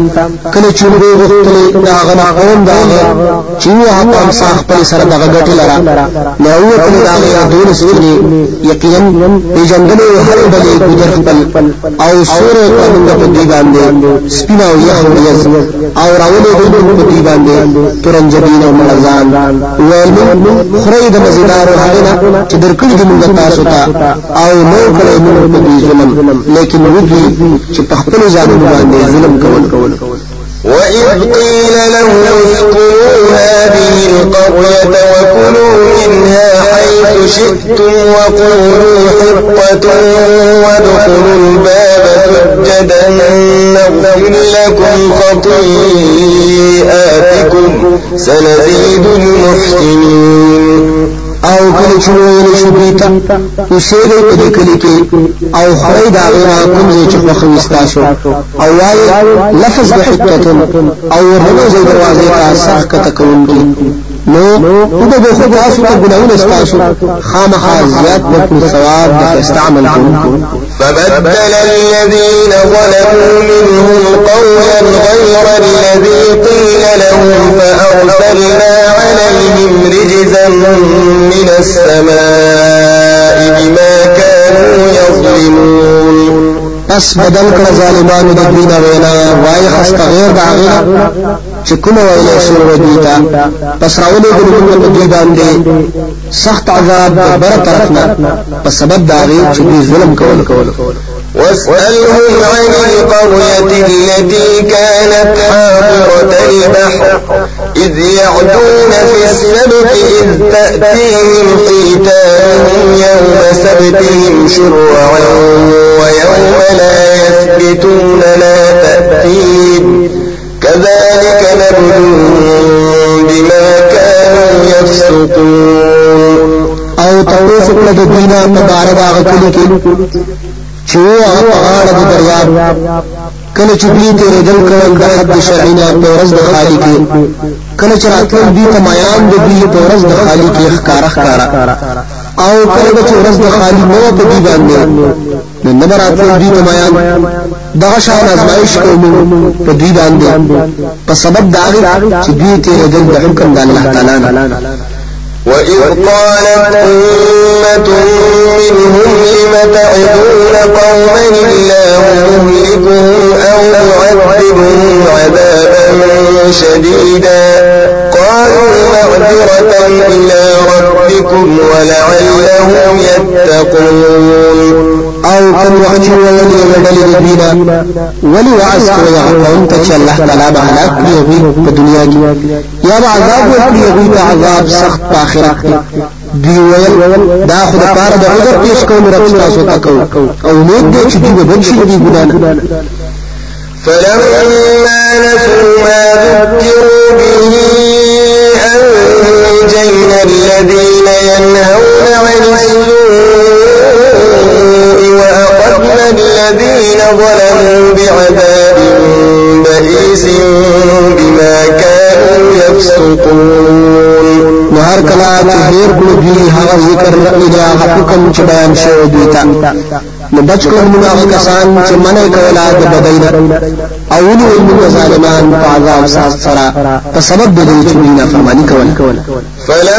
کله چې موږ وختلې دا غنا قوم دا چې هغه هم صاح په سره دغه ګټه لرا نو یو کله دا دولس کړي یقینا په جنگل هر ډلې ګذر خپل أو کړل موږ په دی باندې سپینا أو یخ أو راولې دوی په دی باندې ترنجبین أو مرزان. ویل د مزیدار هغه چې درکړي موږ تاسو ته أو نو کړی موږ په دې ظلم. لیکن وږي چې په خپل ځانونو باندې ظلم کول. وإذ قيل لهم اسكنوا هذه القرية وكلوا منها حيث شئتم وقولوا حطة وادخلوا الباب سجدا نغفر لكم خطيئاتكم سنزيد المحسنين. او کله چې ویل شو بیت اوسېږي په دې کلی کې او خړې دا غیره کوم چې خو خمستا او وايي لفظ د حکمت او ورنه زې دروازې ته سخت کته کوونکی نو د دې خو تاسو ته ګناونه ستاسو خامخا زیات وکړي ثواب د استعمال کوونکو فبدل الذين ظلموا منهم قولا غير الذي قيل لهم فأرسلنا عليهم رجزا من السماء بما كانوا يظلمون. پس بدل کړه ظالمانو د دوی وینا وای خست غیر دا غیر چې کوم ویلې شروع دوی ته پس راولې ګلونه په دوی باندې سخت عذاب بر طرفنا په سبب دا غیر چې دوی ظلم کول کول واسألهم عن القرية التي كانت حاضرة البحر إذ يعدون في السبت إذ تأتيهم حيتانهم يوم سبتهم شرعا. ويوم لا يثبتون لا تأتيهم كذلك نبلوهم بما كانوا يفسقون. أو تاسو کله د دینه مبارک هغه کلی کې چې هغه په غاړه د دریاب کله چې دوی تیرې دل کول د حد شرعینا په ورځ د خالق کله چې راتل میان د په ورځ د او کله چې ورځ د خالق نو په دې باندې نو نه راتل دوی ته میان دغه شان ازمایش کوم په دې باندې په سبب دا چې تیرې دل د حکم د الله تعالی وإذ قالت أمة منهم لم تعدون قوما الله مهلكهم أو معذبهم عذابا شديدا؟ قالوا معذرة إلى ربكم ولعلهم يتقون. أو کوم وخت چې ولې وډلې د دینا ولی وعظ کوي هغه قوم ته چې الله تعالی به هلاک کړي په دنیا کې یا عذاب ورکړي هغه ته عذاب سخت په کې دی ویل دا د پاره د عذر پیش کوم رب تاسو ته کو أو امید دې چې دی به بچي دی ګدان فلما نسوا ما ذكروا به أنجينا الذين ينهون عن السوء الذين ظلموا بعذاب بئيس بما كانوا يفسقون. نو هر کله چې هیر کړو دوی هغه ذکر الى هغه حکم چې بیان شوی دوی ته نو بچ کړو موږ هغه کسان چې منع کولا د بدینا او ولي موږ ظالمان په عذاب سره؟ په سبب د دې چې نه فرمانی کول فلما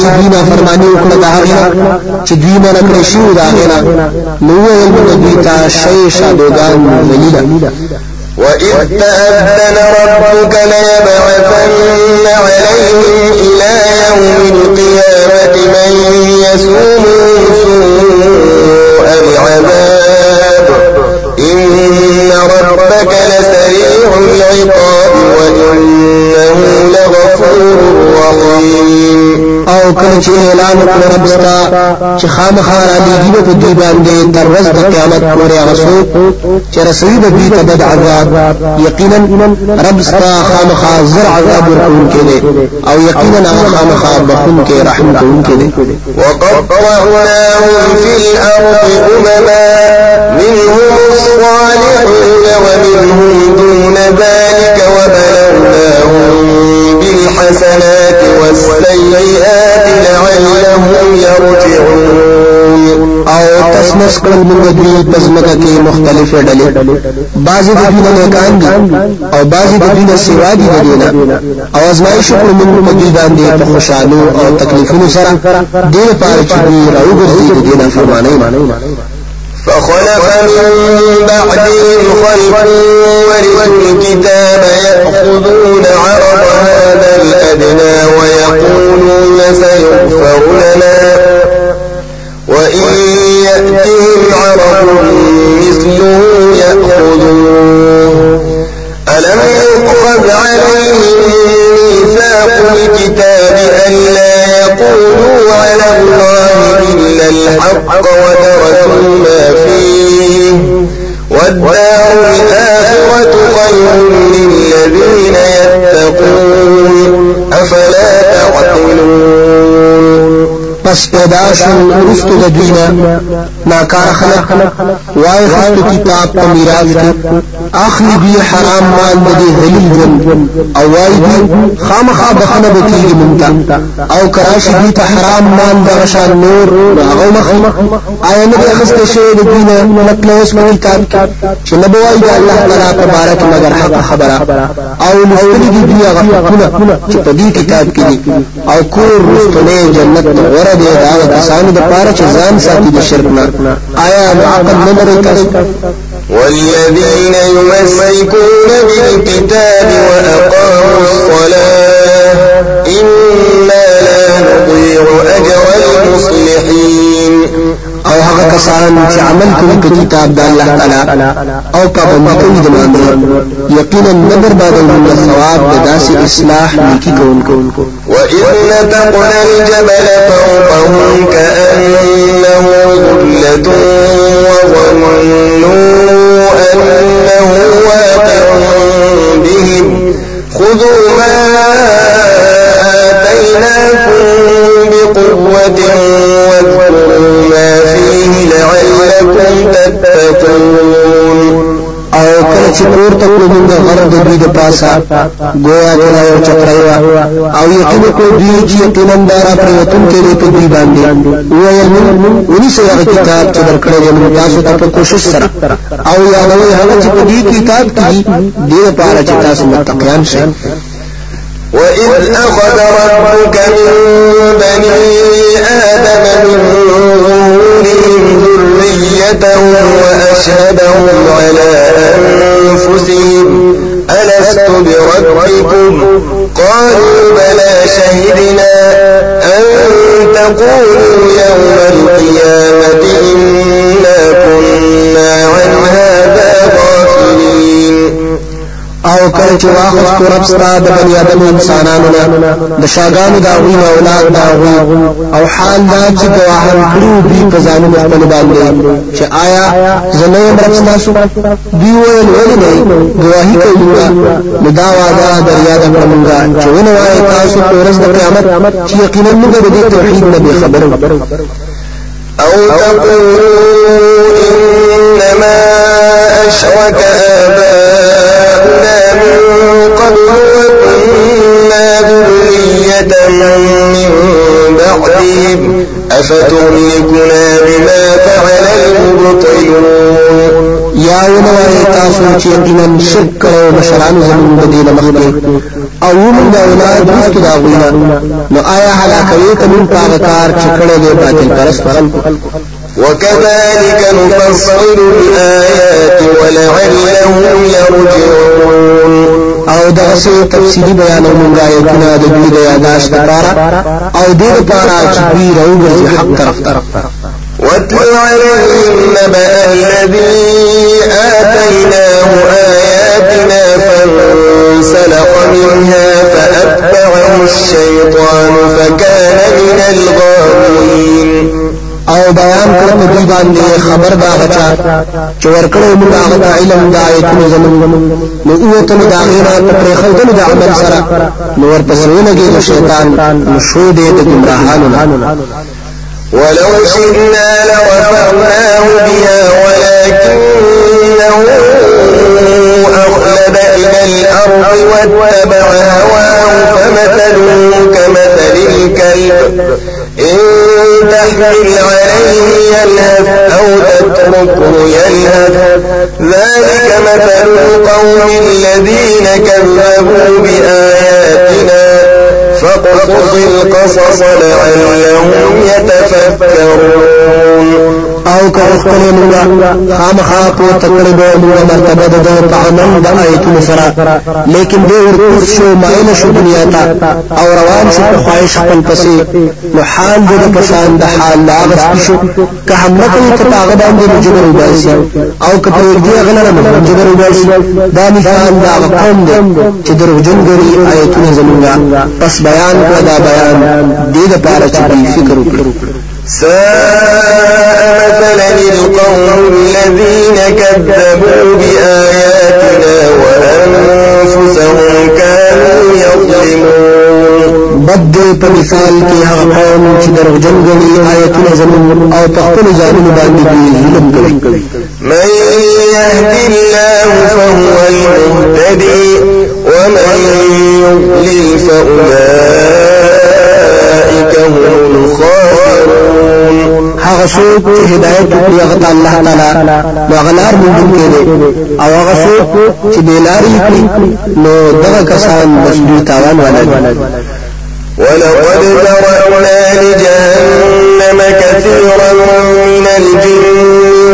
چې دوی نه فرمانی وکړه دا هغه چې دوی نه کړی شو دا هغه نو ویل دوی ته شی شادوغان ذلیلا وإذ تأذن ربك ليبعثن عليهم إلى يوم القيامة من يسومهم سوء العذاب۔ کله چې اعلان رب چې خامخا را په دوی باندې تر ورځ د قیامت پورې چې رسوي به دوی ته بد عذاب. یقینا رب ستا خامخا زر عذاب ورکوونکی دی أو یقینا خامخا بخونکی رحم کوونکی دی وقطعناهم في الأرض أمما منهم الصالحون ومنهم دون ذلك وبلوناهم بالحسنات. والسيئات لعلهم يرجعون. او تسمس کړل موږ دوی په ځمکه کې مختلفې ډلې بعضې د دوی نه نیکان دي او بعضې د دوی نه سوا دي د دینه او ازمایش کړو موږ په دوی باندې په خوشحالو او تکلیفونو سره دې لپاره چې دوی راوګرځي د دې نافرمانۍ فخلف من بعدهم خلف ورثوا الكتاب يأخذون عرض هذا الأدنى ويقولون سيغفر لنا. وإن يأتهم عرض مثله يأخذوه. ألم يؤخذ عليهم ميثاق الكتاب ألا يقولوا على الله إلا الحق ودرسوا ما فيه. والدار الآخرة خير للذين يتقون. أفلا تعقلون؟ پس پیدا شو ورستو د دوینا ناکار خلق وای خستو کتاب په میراث کې اخلي دی حرام مال د ذلیل جن۔ او وای دی خامخا بخنه بکیږي مونږ او کراشي دی ته حرام مال د غشان نور هغه مخ آیا نه خسته شوی د دینه مطلب اوس په کتاب چې نه بوای دی الله تعالی تبارک مگر حق خبره او لستری دی دی هغه چې په دې کتاب کې او کور رستنه جنت ورته دی دا کسانو د پاره چې ځان ساتي د شرک نه آیا عقل نه لري کس والذين يمسكون بالكتاب وأقاموا الصلاة إنا لا نضيع أجر المصلحين. کسان چې عمل کوي په کتاب د الله تعالی أو پابندي کوي د مانځه یقینا نبر بعد من ثواب د داسې اصلاح نیکی کوونکو وإذ نتقنا الجبل فوقهم كأنه ظلة وظنوا أنه واقع بهم. خذوا ما آتيناكم بقوة تتقون. او کله چې پور ته کړو موږ غره د دوی د پاسا گویا چې یو چکرایوا او یقین کو دوی چې یقینا دارا پریوتون کې په دوی باندې. ویل ونی سره کتاب چې درکړې موږ تاسو ته په کوشش سره. او یادوي هغه چې په دې کتاب کې دې لپاره چې تاسو متقیان شئ. وإذ أخذ ربك من بني آدم من ظهورهم ذريتهم وأشهدهم على أنفسهم. ألست بربكم؟ قالوا بلى شهدنا أن تقولوا يوم القيامة إنا او کله چې واخستو رب ستا د بنی ادم انسانانو نه. د شاګانو دا غوی اولاد دا غوی او حال دا چې گواهان کړو دی په ځانو خپل باندې. چې آیا زنه رب تاسو دی ویل ولې نه؟ گواہی کوي نو دا واده در یاد کړمږه چې ونه وای تاسو په ورځ د قیامت چې یقینا موږ د توحید نه خبرو. أو تقولوا إنما أشرك آباؤنا من قبل وكنا ذرية من بعدهم. أفتهلكنا بما فعل المبطلون. یا ونوای تاسو چې یقینا شرک کړو مشران زمون د دین مخکې أو موږ د أولاد رښتو دا غوینا نو آیا هلاکوي کوم پاغه کار چې کړه دې باطل پرست خلکو وكذلك نفصل الآيات ولعلهم يرجعون. أو دغه څه تفصیلی بیانو مونږه آیتونه د دوی د یاداشت لپاره أو دې لپاره چې دوی راوګرځي حق طرف طرف. واتل عليهم نبأ الذي آتيناه آياتنا فانسلخ منها فأتبعه الشيطان فكان من الغاوين أو بیان کړ په دې باندې خبر دا غچا چې ورکړو موږ هغه علم د آیتونو زمون نو اوته دا غیره پر خلدل د عمل سره. نو ورپسې ولګي شیطان نو شو دې د ولو شئنا لرفعناه بها ولكنه أخلد إلى الأرض واتبع هواه فمثله كمثل الكلب. إن تحمل عليه يلهث أو تتركه يلهث ذلك مثل القوم الذين كذبوا بآياتنا فاقصص القصص لعلهم يتفكرون. أو که خپل موږ خامخا تکړه به موږ مرتبة د په عمل د آیتونو سره لیکن دې ورکوس شو مایل شو دنیا ته أو روان شو په خواهش خپل پسې نو حال دې په شان د حال لا غس شو که هم کوي ته هغه باندې مجبر وباسي أو که په دې غلره مجبر وباسي دا مثال دا قوم دې چې دروژن ګری آیتونه زمونږه پس بیان کړه دا بیان دې د پاره چې فکر وکړو ساء مثلا القوم الذين كذبوا بآياتنا وأنفسهم كانوا يظلمون. بد په مثال کې هغه قوم چې دروغجن آیتونه زمون أو په خپل ځانونو باندې ظلم کوي. من يهد الله فهو المهتدي ومن يضلل فأولئك هغه څوک چې هدایت کوي هغه الله تعالی نو هغه لار کې دي أو هغه څوک چې بلاري کوي نو دغه کسان مسلوي تاوان ولري ولقد ذرأنا لجهنم كثيرا من الجن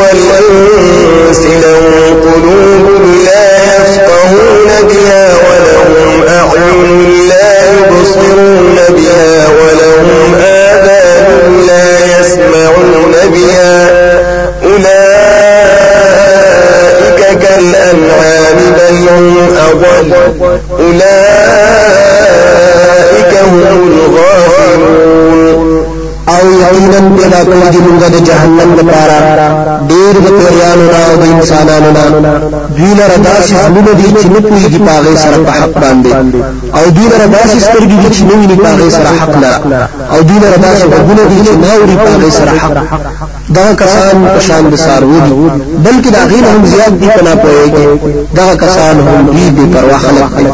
والإنس. لهم قلوب لا يفقهون بها ولهم أعين لا يبصرون بها ولهم أضل أولئك هم الغافلون. أو یقینا پیدا کړی دی موږ د جهنم لپاره ډیر د پیرانو نه أو د انسانانو نه دوی لره داسې حلونه دي چې نه پوهېږي په هغې سره په حق باندې أو دوی لره داسې سترګې دي چې نه ویني په هغې سره حق لره أو دوی لره داسې غوږونه دي چې نه اوري په هغې سره حق. دغه کسان په شان د څاروو دي بلکې د هغې نه هم زیات دي په ناپوهېږي. دغه کسان هم دوی بې پروا خلک. دي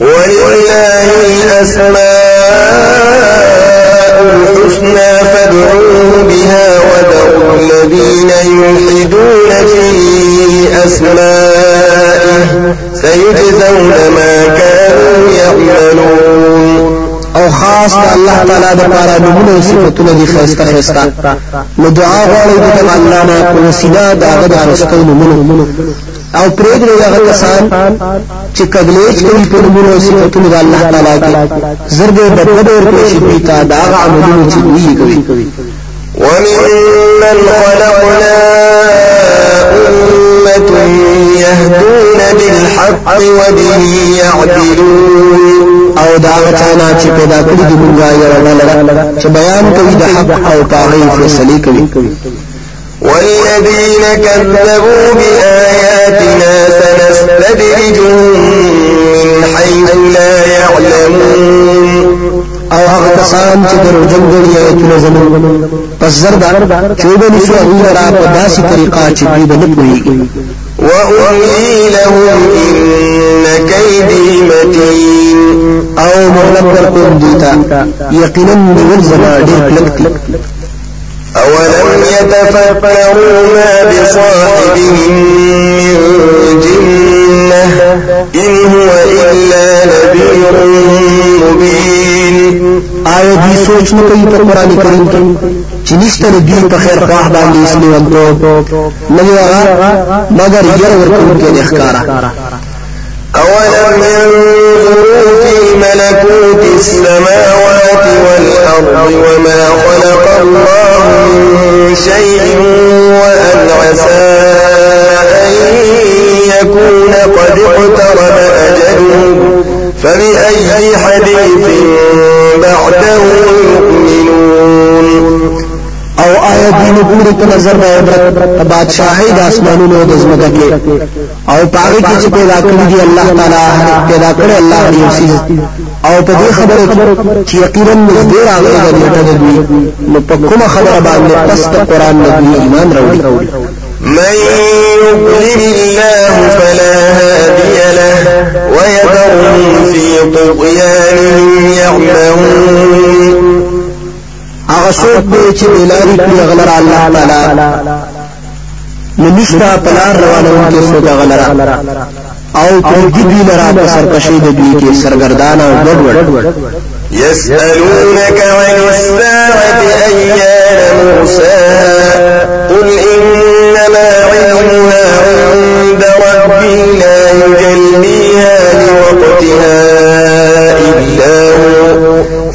ولله الأسماء الحسنى فادعوه بها وذروا الذين يلحدون في أسمائه سيجزون ما كانوا يعملون. أو خاص د الله تعالی د پاره نمونه أو صفاتونه دي خيسته خيسته نو دعا غواړي د الله نه په وسیله د هغه د خرڅکو نمونه أو پرې د هغه کسان چې کګلیچ کوي په نمونه أو صفاتونه د الله تعالی کې. زرګې بدبد ور پېښ دي تا دا هغه عملونه چې دوی کوي. وممن خلقنا أمة يهدون بالحق وبه يعدلون. أو دا غچانا چې پیدا کړی دی موږ یو ډول چې بیان کوي د حق أو پاغي فیصله کوي والذين كذبوا بآياتنا سنستدرجهم من حيث لا يعلمون أو هغه کسان چې درو جنګړي آیتونه زمون پس زردا چوبه نشو هغه را په داسې طریقه چې دوی به نه پوهیږي. وأملي لهم إن كيدي متين. أو مهلت ورکوم دیتا یقینا نیول زما ډیر کلک دي أولم يتفكروا ما بصاحبهم من جنة إن هو إلا نذير مبين. آیا دوی سوچ کوي په قران کریم چې نشته د دوی په خیر خواه باندې اسلي ونتو نه دی هغه مگر ير ورکوم کې ښکارا أولم ينظروا في ملكوت السماوات والأرض وما خلق الله من شيء وأن عسى أن يكون قد اقترب أجلهم فبأي حديث بعده يؤمنون؟ او آیا دین پوری په نظر د عبرت بادشاہي د اسمانونو د زمکه کې. او پاره کې چې پیدا کړی دی الله تعالی پیدا کړی الله دی او په دې خبره چې یقینا نږدې راغلی د نیټه د دوی نو په کومه خبره باندې پس د قران نه ایمان راوړي؟ من يضلل الله فلا هادي له ويذرهم في طغيانهم هغه څوک دی چې بلاري کړی غلر الله تعالی۔ نو نشتا پلار روانون کې څوک غلر أو پرګي دی لرا په سرکشي د دوی کې سرګردان أو ګډوډ يسألونك عن الساعة أيان مرساها قل إنما علمها عند ربي لا يجليها لوقتها إلا هو.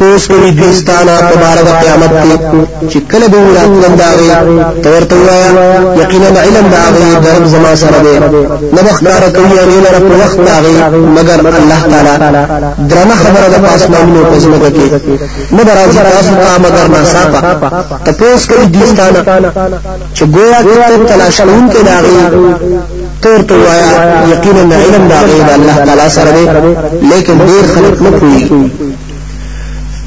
تپوس کوي دوستانا په بار د قیامت کې چې کله به راتلم داغي تورته وایا یقینا علم داغي درم زما سره دی نه بخدار کوي هغه لره په وخت داغي مگر الله تعالی درنه خبره د پاسمانونو په زمکه کې نه راځي تاسو ته مگر ناصافه تپوس کوي دوستانا چې ګویا کې تلاش کوونکې داغي تورته وایا یقینا علم داغي د الله تعالی سره دی لیکن ډیر خلک نه پوهیږي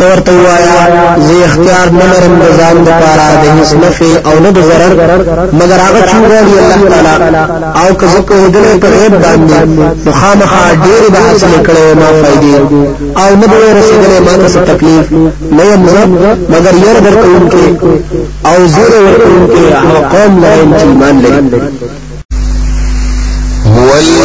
ته ورته وایا زه اختیار نه لرم د ځان لپاره د هیڅ نفع او نه د ضرر. مگر هغه چې غواړي الله تعالی او که زه دې په غیب باندې نو خامخا ډېر به حاصل کړي ما فائدې او نه به رسیدلې ما ته تکلیف. نه یم مگر ير درکوونکې او زیر ورکوونکې هغه قوم چې ایمان لري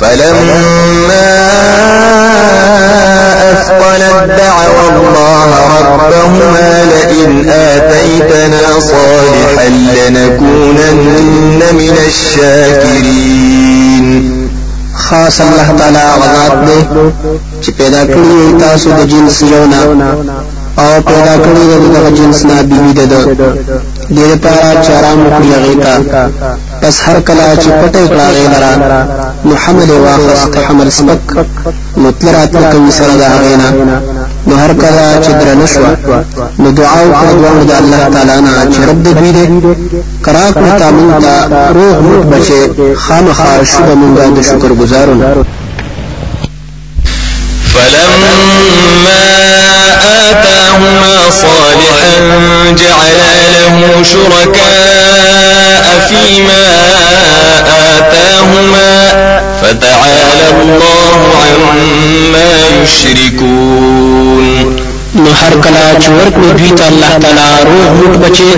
فلما أثقلت دعوى الله ربهما لئن آتيتنا صالحا لنكونن من الشاكرين. خاص الله تعالی غذات دې چې پیدا کړی تاسو جنس یونا أو پیدا کړی د جنس نه بیبي ده. د دې پس هر کله چې پټه کړه غیلرا نو حمل واخست حمل سپک مطلرات کوي سره دا غینا نو هر کله چې در نشوا نو دعا وکړه د الله تعالی نه چې رب دې دې. کرا کړه تامن ته روح مت بچي خامخا شوب مونږه د شکر گزارون فلما آتاهما صالحا جعلا له شركاء فيما آتاهما فتعالى الله عما يشركون. هر کله چې ورکړو دوی ته الله تعالی روح موټ بچي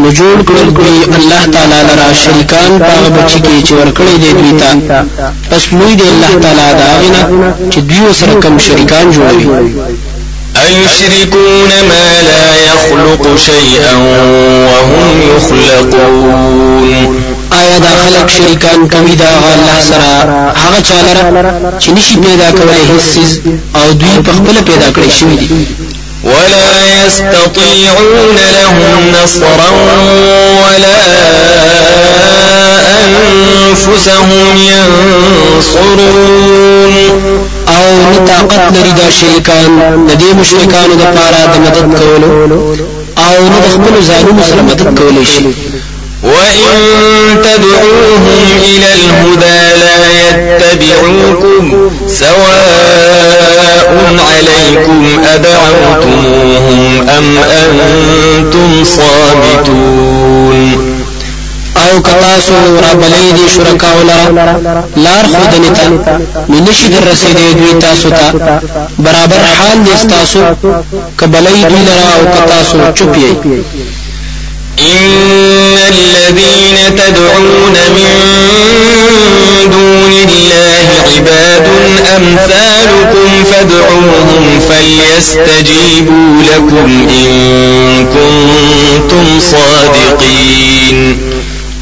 نو جوړ کړل دوی الله تعالی لرا شریکان په بچي کې چې ورکړي دي دوی ته. پس لوی دی الله تعالی دا غنه چې دوی سره کم شریکان جوړوي. أيشركون ما لا يخلق شيئا وهم يخلقون؟ آیا دا خلق شریکان کوي دا الله سره؟ هغه چاله چې نشي پیدا کولای هیڅ او دوی په خپل پیدا کړی شوی دي ولا يستطيعون لهم نصرا ولا أنفسهم ينصرون. أو نه طاقت لري دا شریکان د دې مشرکانو د پاره د مدد کولو أو د خپل ځانونو سره مدد کولای شي وإن تدعوهم إلى الهدى لا يتبعوكم سواء عليكم أدعوتموهم أم أنتم صامتون. أو کتاسو را بلې دي شرکا ولرا. لار خودنی ته منشي در رسیدې دوی تاسو ته برابر حال دي تاسو کبلې دوی لرا أو کتاسو یې إن الذين تدعون من دون الله عباد أمثالكم فادعوهم فليستجيبوا لكم إن كنتم صادقين.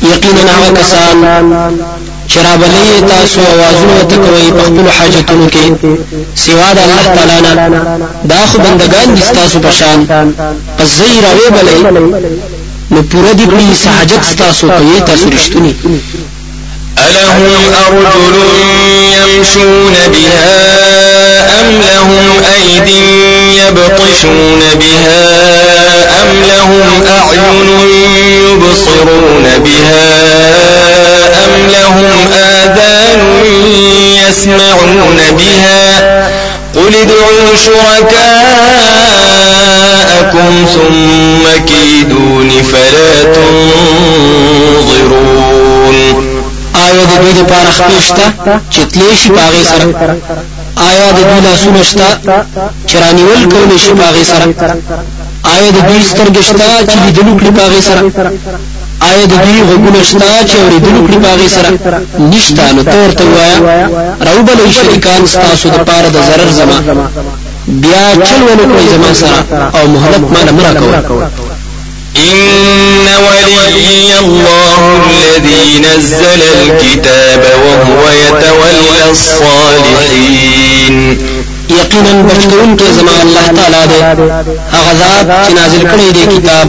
يقينا وكسان چرابلی تاسو آوازونه تکوي په خپل حاجتونو کې سوا د الله تعالی نه دا خو بندگان دي تاسو په شان پس زیرا نو پورا دي کړی سہاجت تاسو کوي تاسو ألهم أرجل يمشون بها أم لهم أيد يبطشون بها أم لهم أعين يبصرون بها أم لهم آذان يسمعون بها قل ادعوا شركاءكم ثم كيدون فلا تنظرون آیا د دوی لپاره خپېشته چې تلی شي پاغې سره؟ آیا د دوی لاسونه شته چې رانیول کولی شي پاغې سره؟ آیا د دوی سترګې شته چې لیدلو کړي پاغې سره آیا د دوی غوږونه شته چې اورېدلو کړي پاغې سره نشته؟ نو ته ورته ووایه راوبلئ شریکان ستاسو دپاره د ضرر زما. بیا چل ونه کړئ زما سره او مهلت ماله مه راکوئ إن ولي الله الذي نزل الكتاب وهو يتولى الصالحين یقینا بچکون کې زما الله تعالی دې هغه ذات چې نازل کړی دی کتاب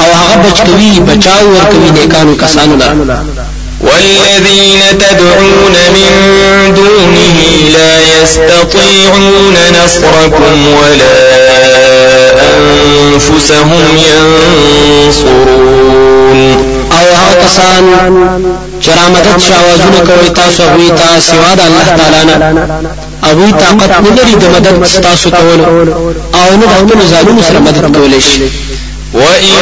أو هغه بچکوي بچاو ورکوي نیکانو کسانو لا والذين تدعون من دونه لا يستطيعون نصركم ولا أنفسهم ينصرون. أو هغه کسان چې را مدد شاوازونه کوي تاسو هغوی ته سوا د الله تعالی نه هغوی طاقت نه لري د مدد تاسو کولو. أو نه د خپلو ځانونو سره مدد کولی شي. وإن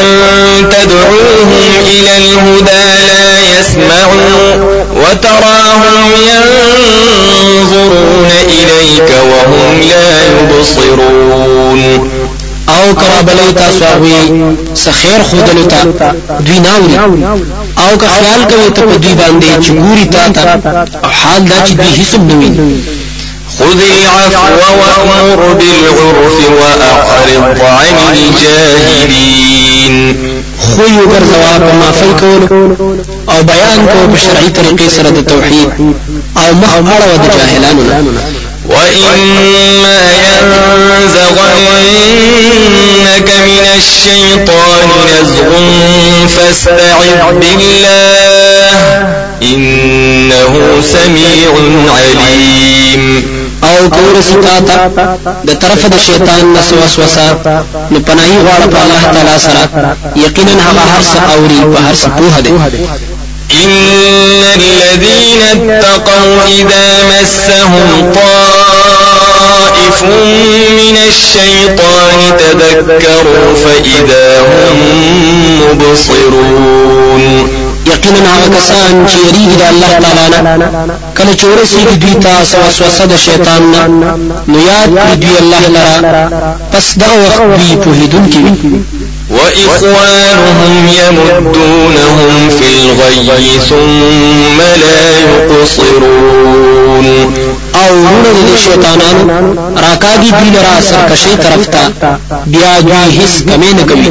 تدعوهم إلى الهدى لا يسمعوا وتراهم ينظرون إليك وهم لا يبصرون. أو کرا بلې تاسو هغه سخیر خودلو دوی ناوري أو که خیال کوي ته په دوی باندې چې ګوري تا ته أو حال دا چې دوی هیڅ نه خذ العفو وأمر بالعرف وأعرض عن الجاهلين. خو یو ګرځوا په معافی کول أو بیان کو په شرعي طریقې سره د توحید أو مخ اړه د جاهلانو نه وإما ينزغنك من الشيطان نزغ فاستعذ بالله إنه سميع عليم. أو کور ستا د طرف د شیطان نس وسوسه نو پناهي غواړه په الله تعالی سره. یقینا هغه هر څه اوري په هر څه پوهه دی. إن الذين اتقوا إذا مسهم طائف من الشيطان تذكروا فإذا هم مبصرون. یقینا هغه کسان چې یریږي د الله تعالی نه کله چې ورسیږي دوی ته وسوسه د شیطان نه نو یاد کړي دوی الله لرا. پس دغه وخت دوی پوهیدونکي وي وإخوانهم يمدونهم في الغي ثم لا يقصرون أو ورونه د شیطانانو راکاږي دوی لرا سرکشي طرف ته بیا دوی هیڅ کمی نه کوي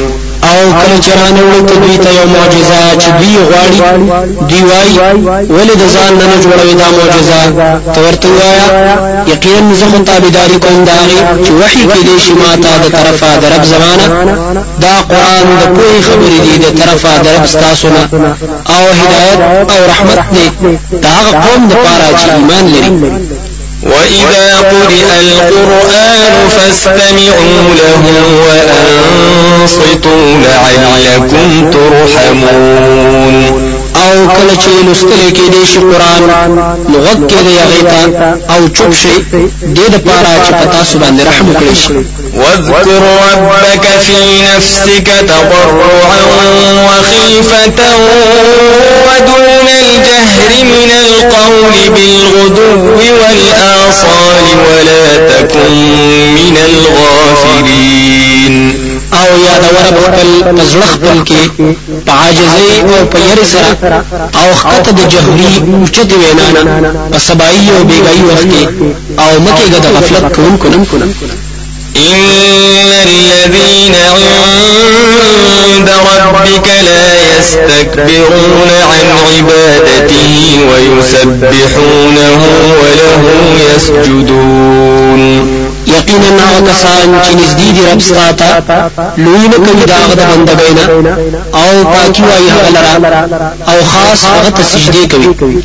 او کله چې رانه ته دوی ته یو معجزه چې دوی غواړي دوی وای ولې د ځان نه جوړوي دا معجزه؟ ته ورته وایا یقینا زه متابعداري کوم دا چې وحي کې دې شي ماته د طرفه د رب زمانه. دا قران د کوی خبرې دي د طرفه د رب تاسو نه. او هدایت او رحمت دې دا قوم د پاره چې ایمان لري وإذا قرئ القرآن فاستمعوا له وأنصتوا لعلكم ترحمون أو کله چې لستل کې دې شي قرآن غوږ کې دې غیتا أو چوپ شي دې د پاره چې پتا سو باندې رحم وکړي واذكر ربك في نفسك تضرعا وخيفة ودون الجهر من القول بالغدو والآصال ولا تكن من الغافلين. أو یاد ور خپل پزړه خپل کې په عاجزۍ أو په یری سره أو خطه د جهري اوچت وینا نه په سبایي أو بیګای وخت أو مکه د غفلت کوونکو نه إن الذين عند ربك لا يستكبرون عن عبادته ويسبحونه وله يسجدون. یقینا هغه کسان چې نږدې دي رب ستاته لوی نه کوي دا هغه د بندګۍ نه. او پاکي وایي هغه لرا او خاص هغه ته سجدي کوي